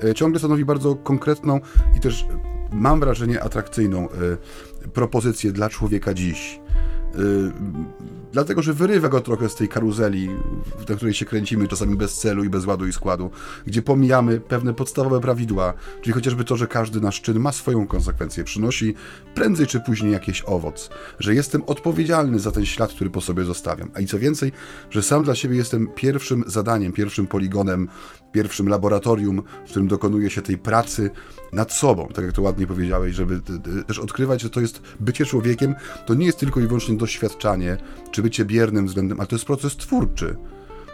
E, ciągle stanowi bardzo konkretną i też mam wrażenie atrakcyjną e, propozycję dla człowieka dziś. Dlatego, że wyrywa go trochę z tej karuzeli, na której się kręcimy, czasami bez celu i bez ładu i składu, gdzie pomijamy pewne podstawowe prawidła, czyli chociażby to, że każdy nasz czyn ma swoją konsekwencję, przynosi prędzej czy później jakiś owoc, że jestem odpowiedzialny za ten ślad, który po sobie zostawiam. A i co więcej, że sam dla siebie jestem pierwszym zadaniem, pierwszym poligonem, pierwszym laboratorium, w którym dokonuje się tej pracy nad sobą, tak jak to ładnie powiedziałeś, żeby też odkrywać, że to jest bycie człowiekiem, to nie jest tylko i wyłącznie doświadczanie, czy bycie biernym względem, ale to jest proces twórczy.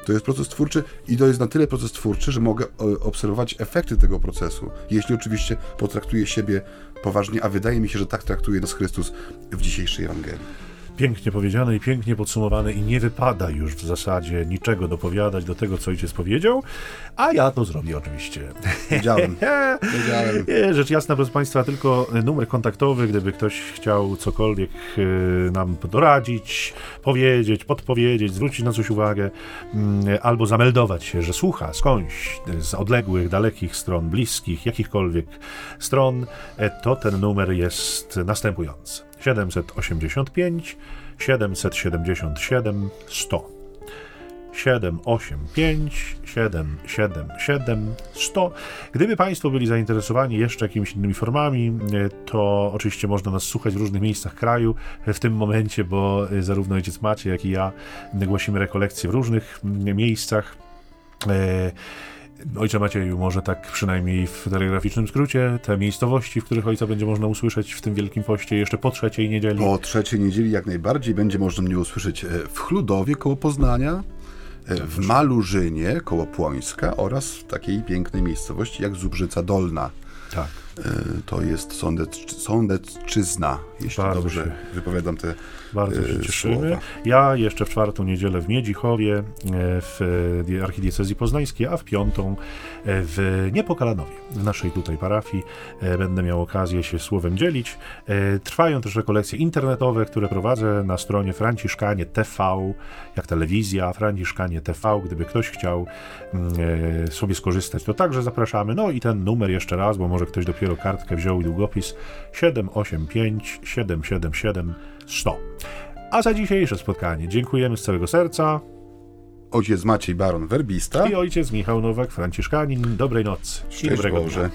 To jest proces twórczy i to jest na tyle proces twórczy, że mogę e, obserwować efekty tego procesu, jeśli oczywiście potraktuję siebie poważnie, a wydaje mi się, że tak traktuje nas Chrystus w dzisiejszej Ewangelii. Pięknie powiedziane i pięknie podsumowane i nie wypada już w zasadzie niczego dopowiadać do tego, co ojciec powiedział, a ja to zrobię oczywiście. Wiedziałem. Wiedziałem. Rzecz jasna, proszę Państwa, tylko numer kontaktowy, gdyby ktoś chciał cokolwiek e, nam doradzić, powiedzieć, podpowiedzieć, zwrócić na coś uwagę, mm, albo zameldować się, że słucha skądś z odległych, dalekich stron, bliskich, jakichkolwiek stron, e, to ten numer jest następujący. 785 777 100 785 777 100. Gdyby Państwo byli zainteresowani jeszcze jakimiś innymi formami, to oczywiście można nas słuchać w różnych miejscach kraju w tym momencie, bo zarówno ojciec Maciej, jak i ja głosimy rekolekcje w różnych miejscach. Ojcze Macieju, może tak przynajmniej w telegraficznym skrócie, te miejscowości, w których ojca będzie można usłyszeć w tym Wielkim Poście jeszcze po trzeciej niedzieli? Po trzeciej niedzieli jak najbardziej będzie można mnie usłyszeć e, w Chludowie koło Poznania, e, w Malurzynie koło Płońska oraz w takiej pięknej miejscowości jak Zubrzyca Dolna. Tak. E, to jest Sądecz, Sądecczyzna, jeśli Bardzo dobrze się. wypowiadam te Bardzo się cieszymy. Słowa. Ja jeszcze w czwartą niedzielę w Miedzichowie, w archidiecezji poznańskiej, a w piątą w Niepokalanowie, w naszej tutaj parafii. E, będę miał okazję się słowem dzielić. E, trwają też rekolekcje internetowe, które prowadzę na stronie Franciszkanie TV, jak telewizja, Franciszkanie TV. Gdyby ktoś chciał mm, e, sobie skorzystać, to także zapraszamy. No i ten numer jeszcze raz, bo może ktoś dopiero kartkę wziął i długopis 785 777 100. A za dzisiejsze spotkanie dziękujemy z całego serca ojciec Maciej Baron Werbista i ojciec Michał Nowak Franciszkanin. Dobrej nocy. Szczęść Boże.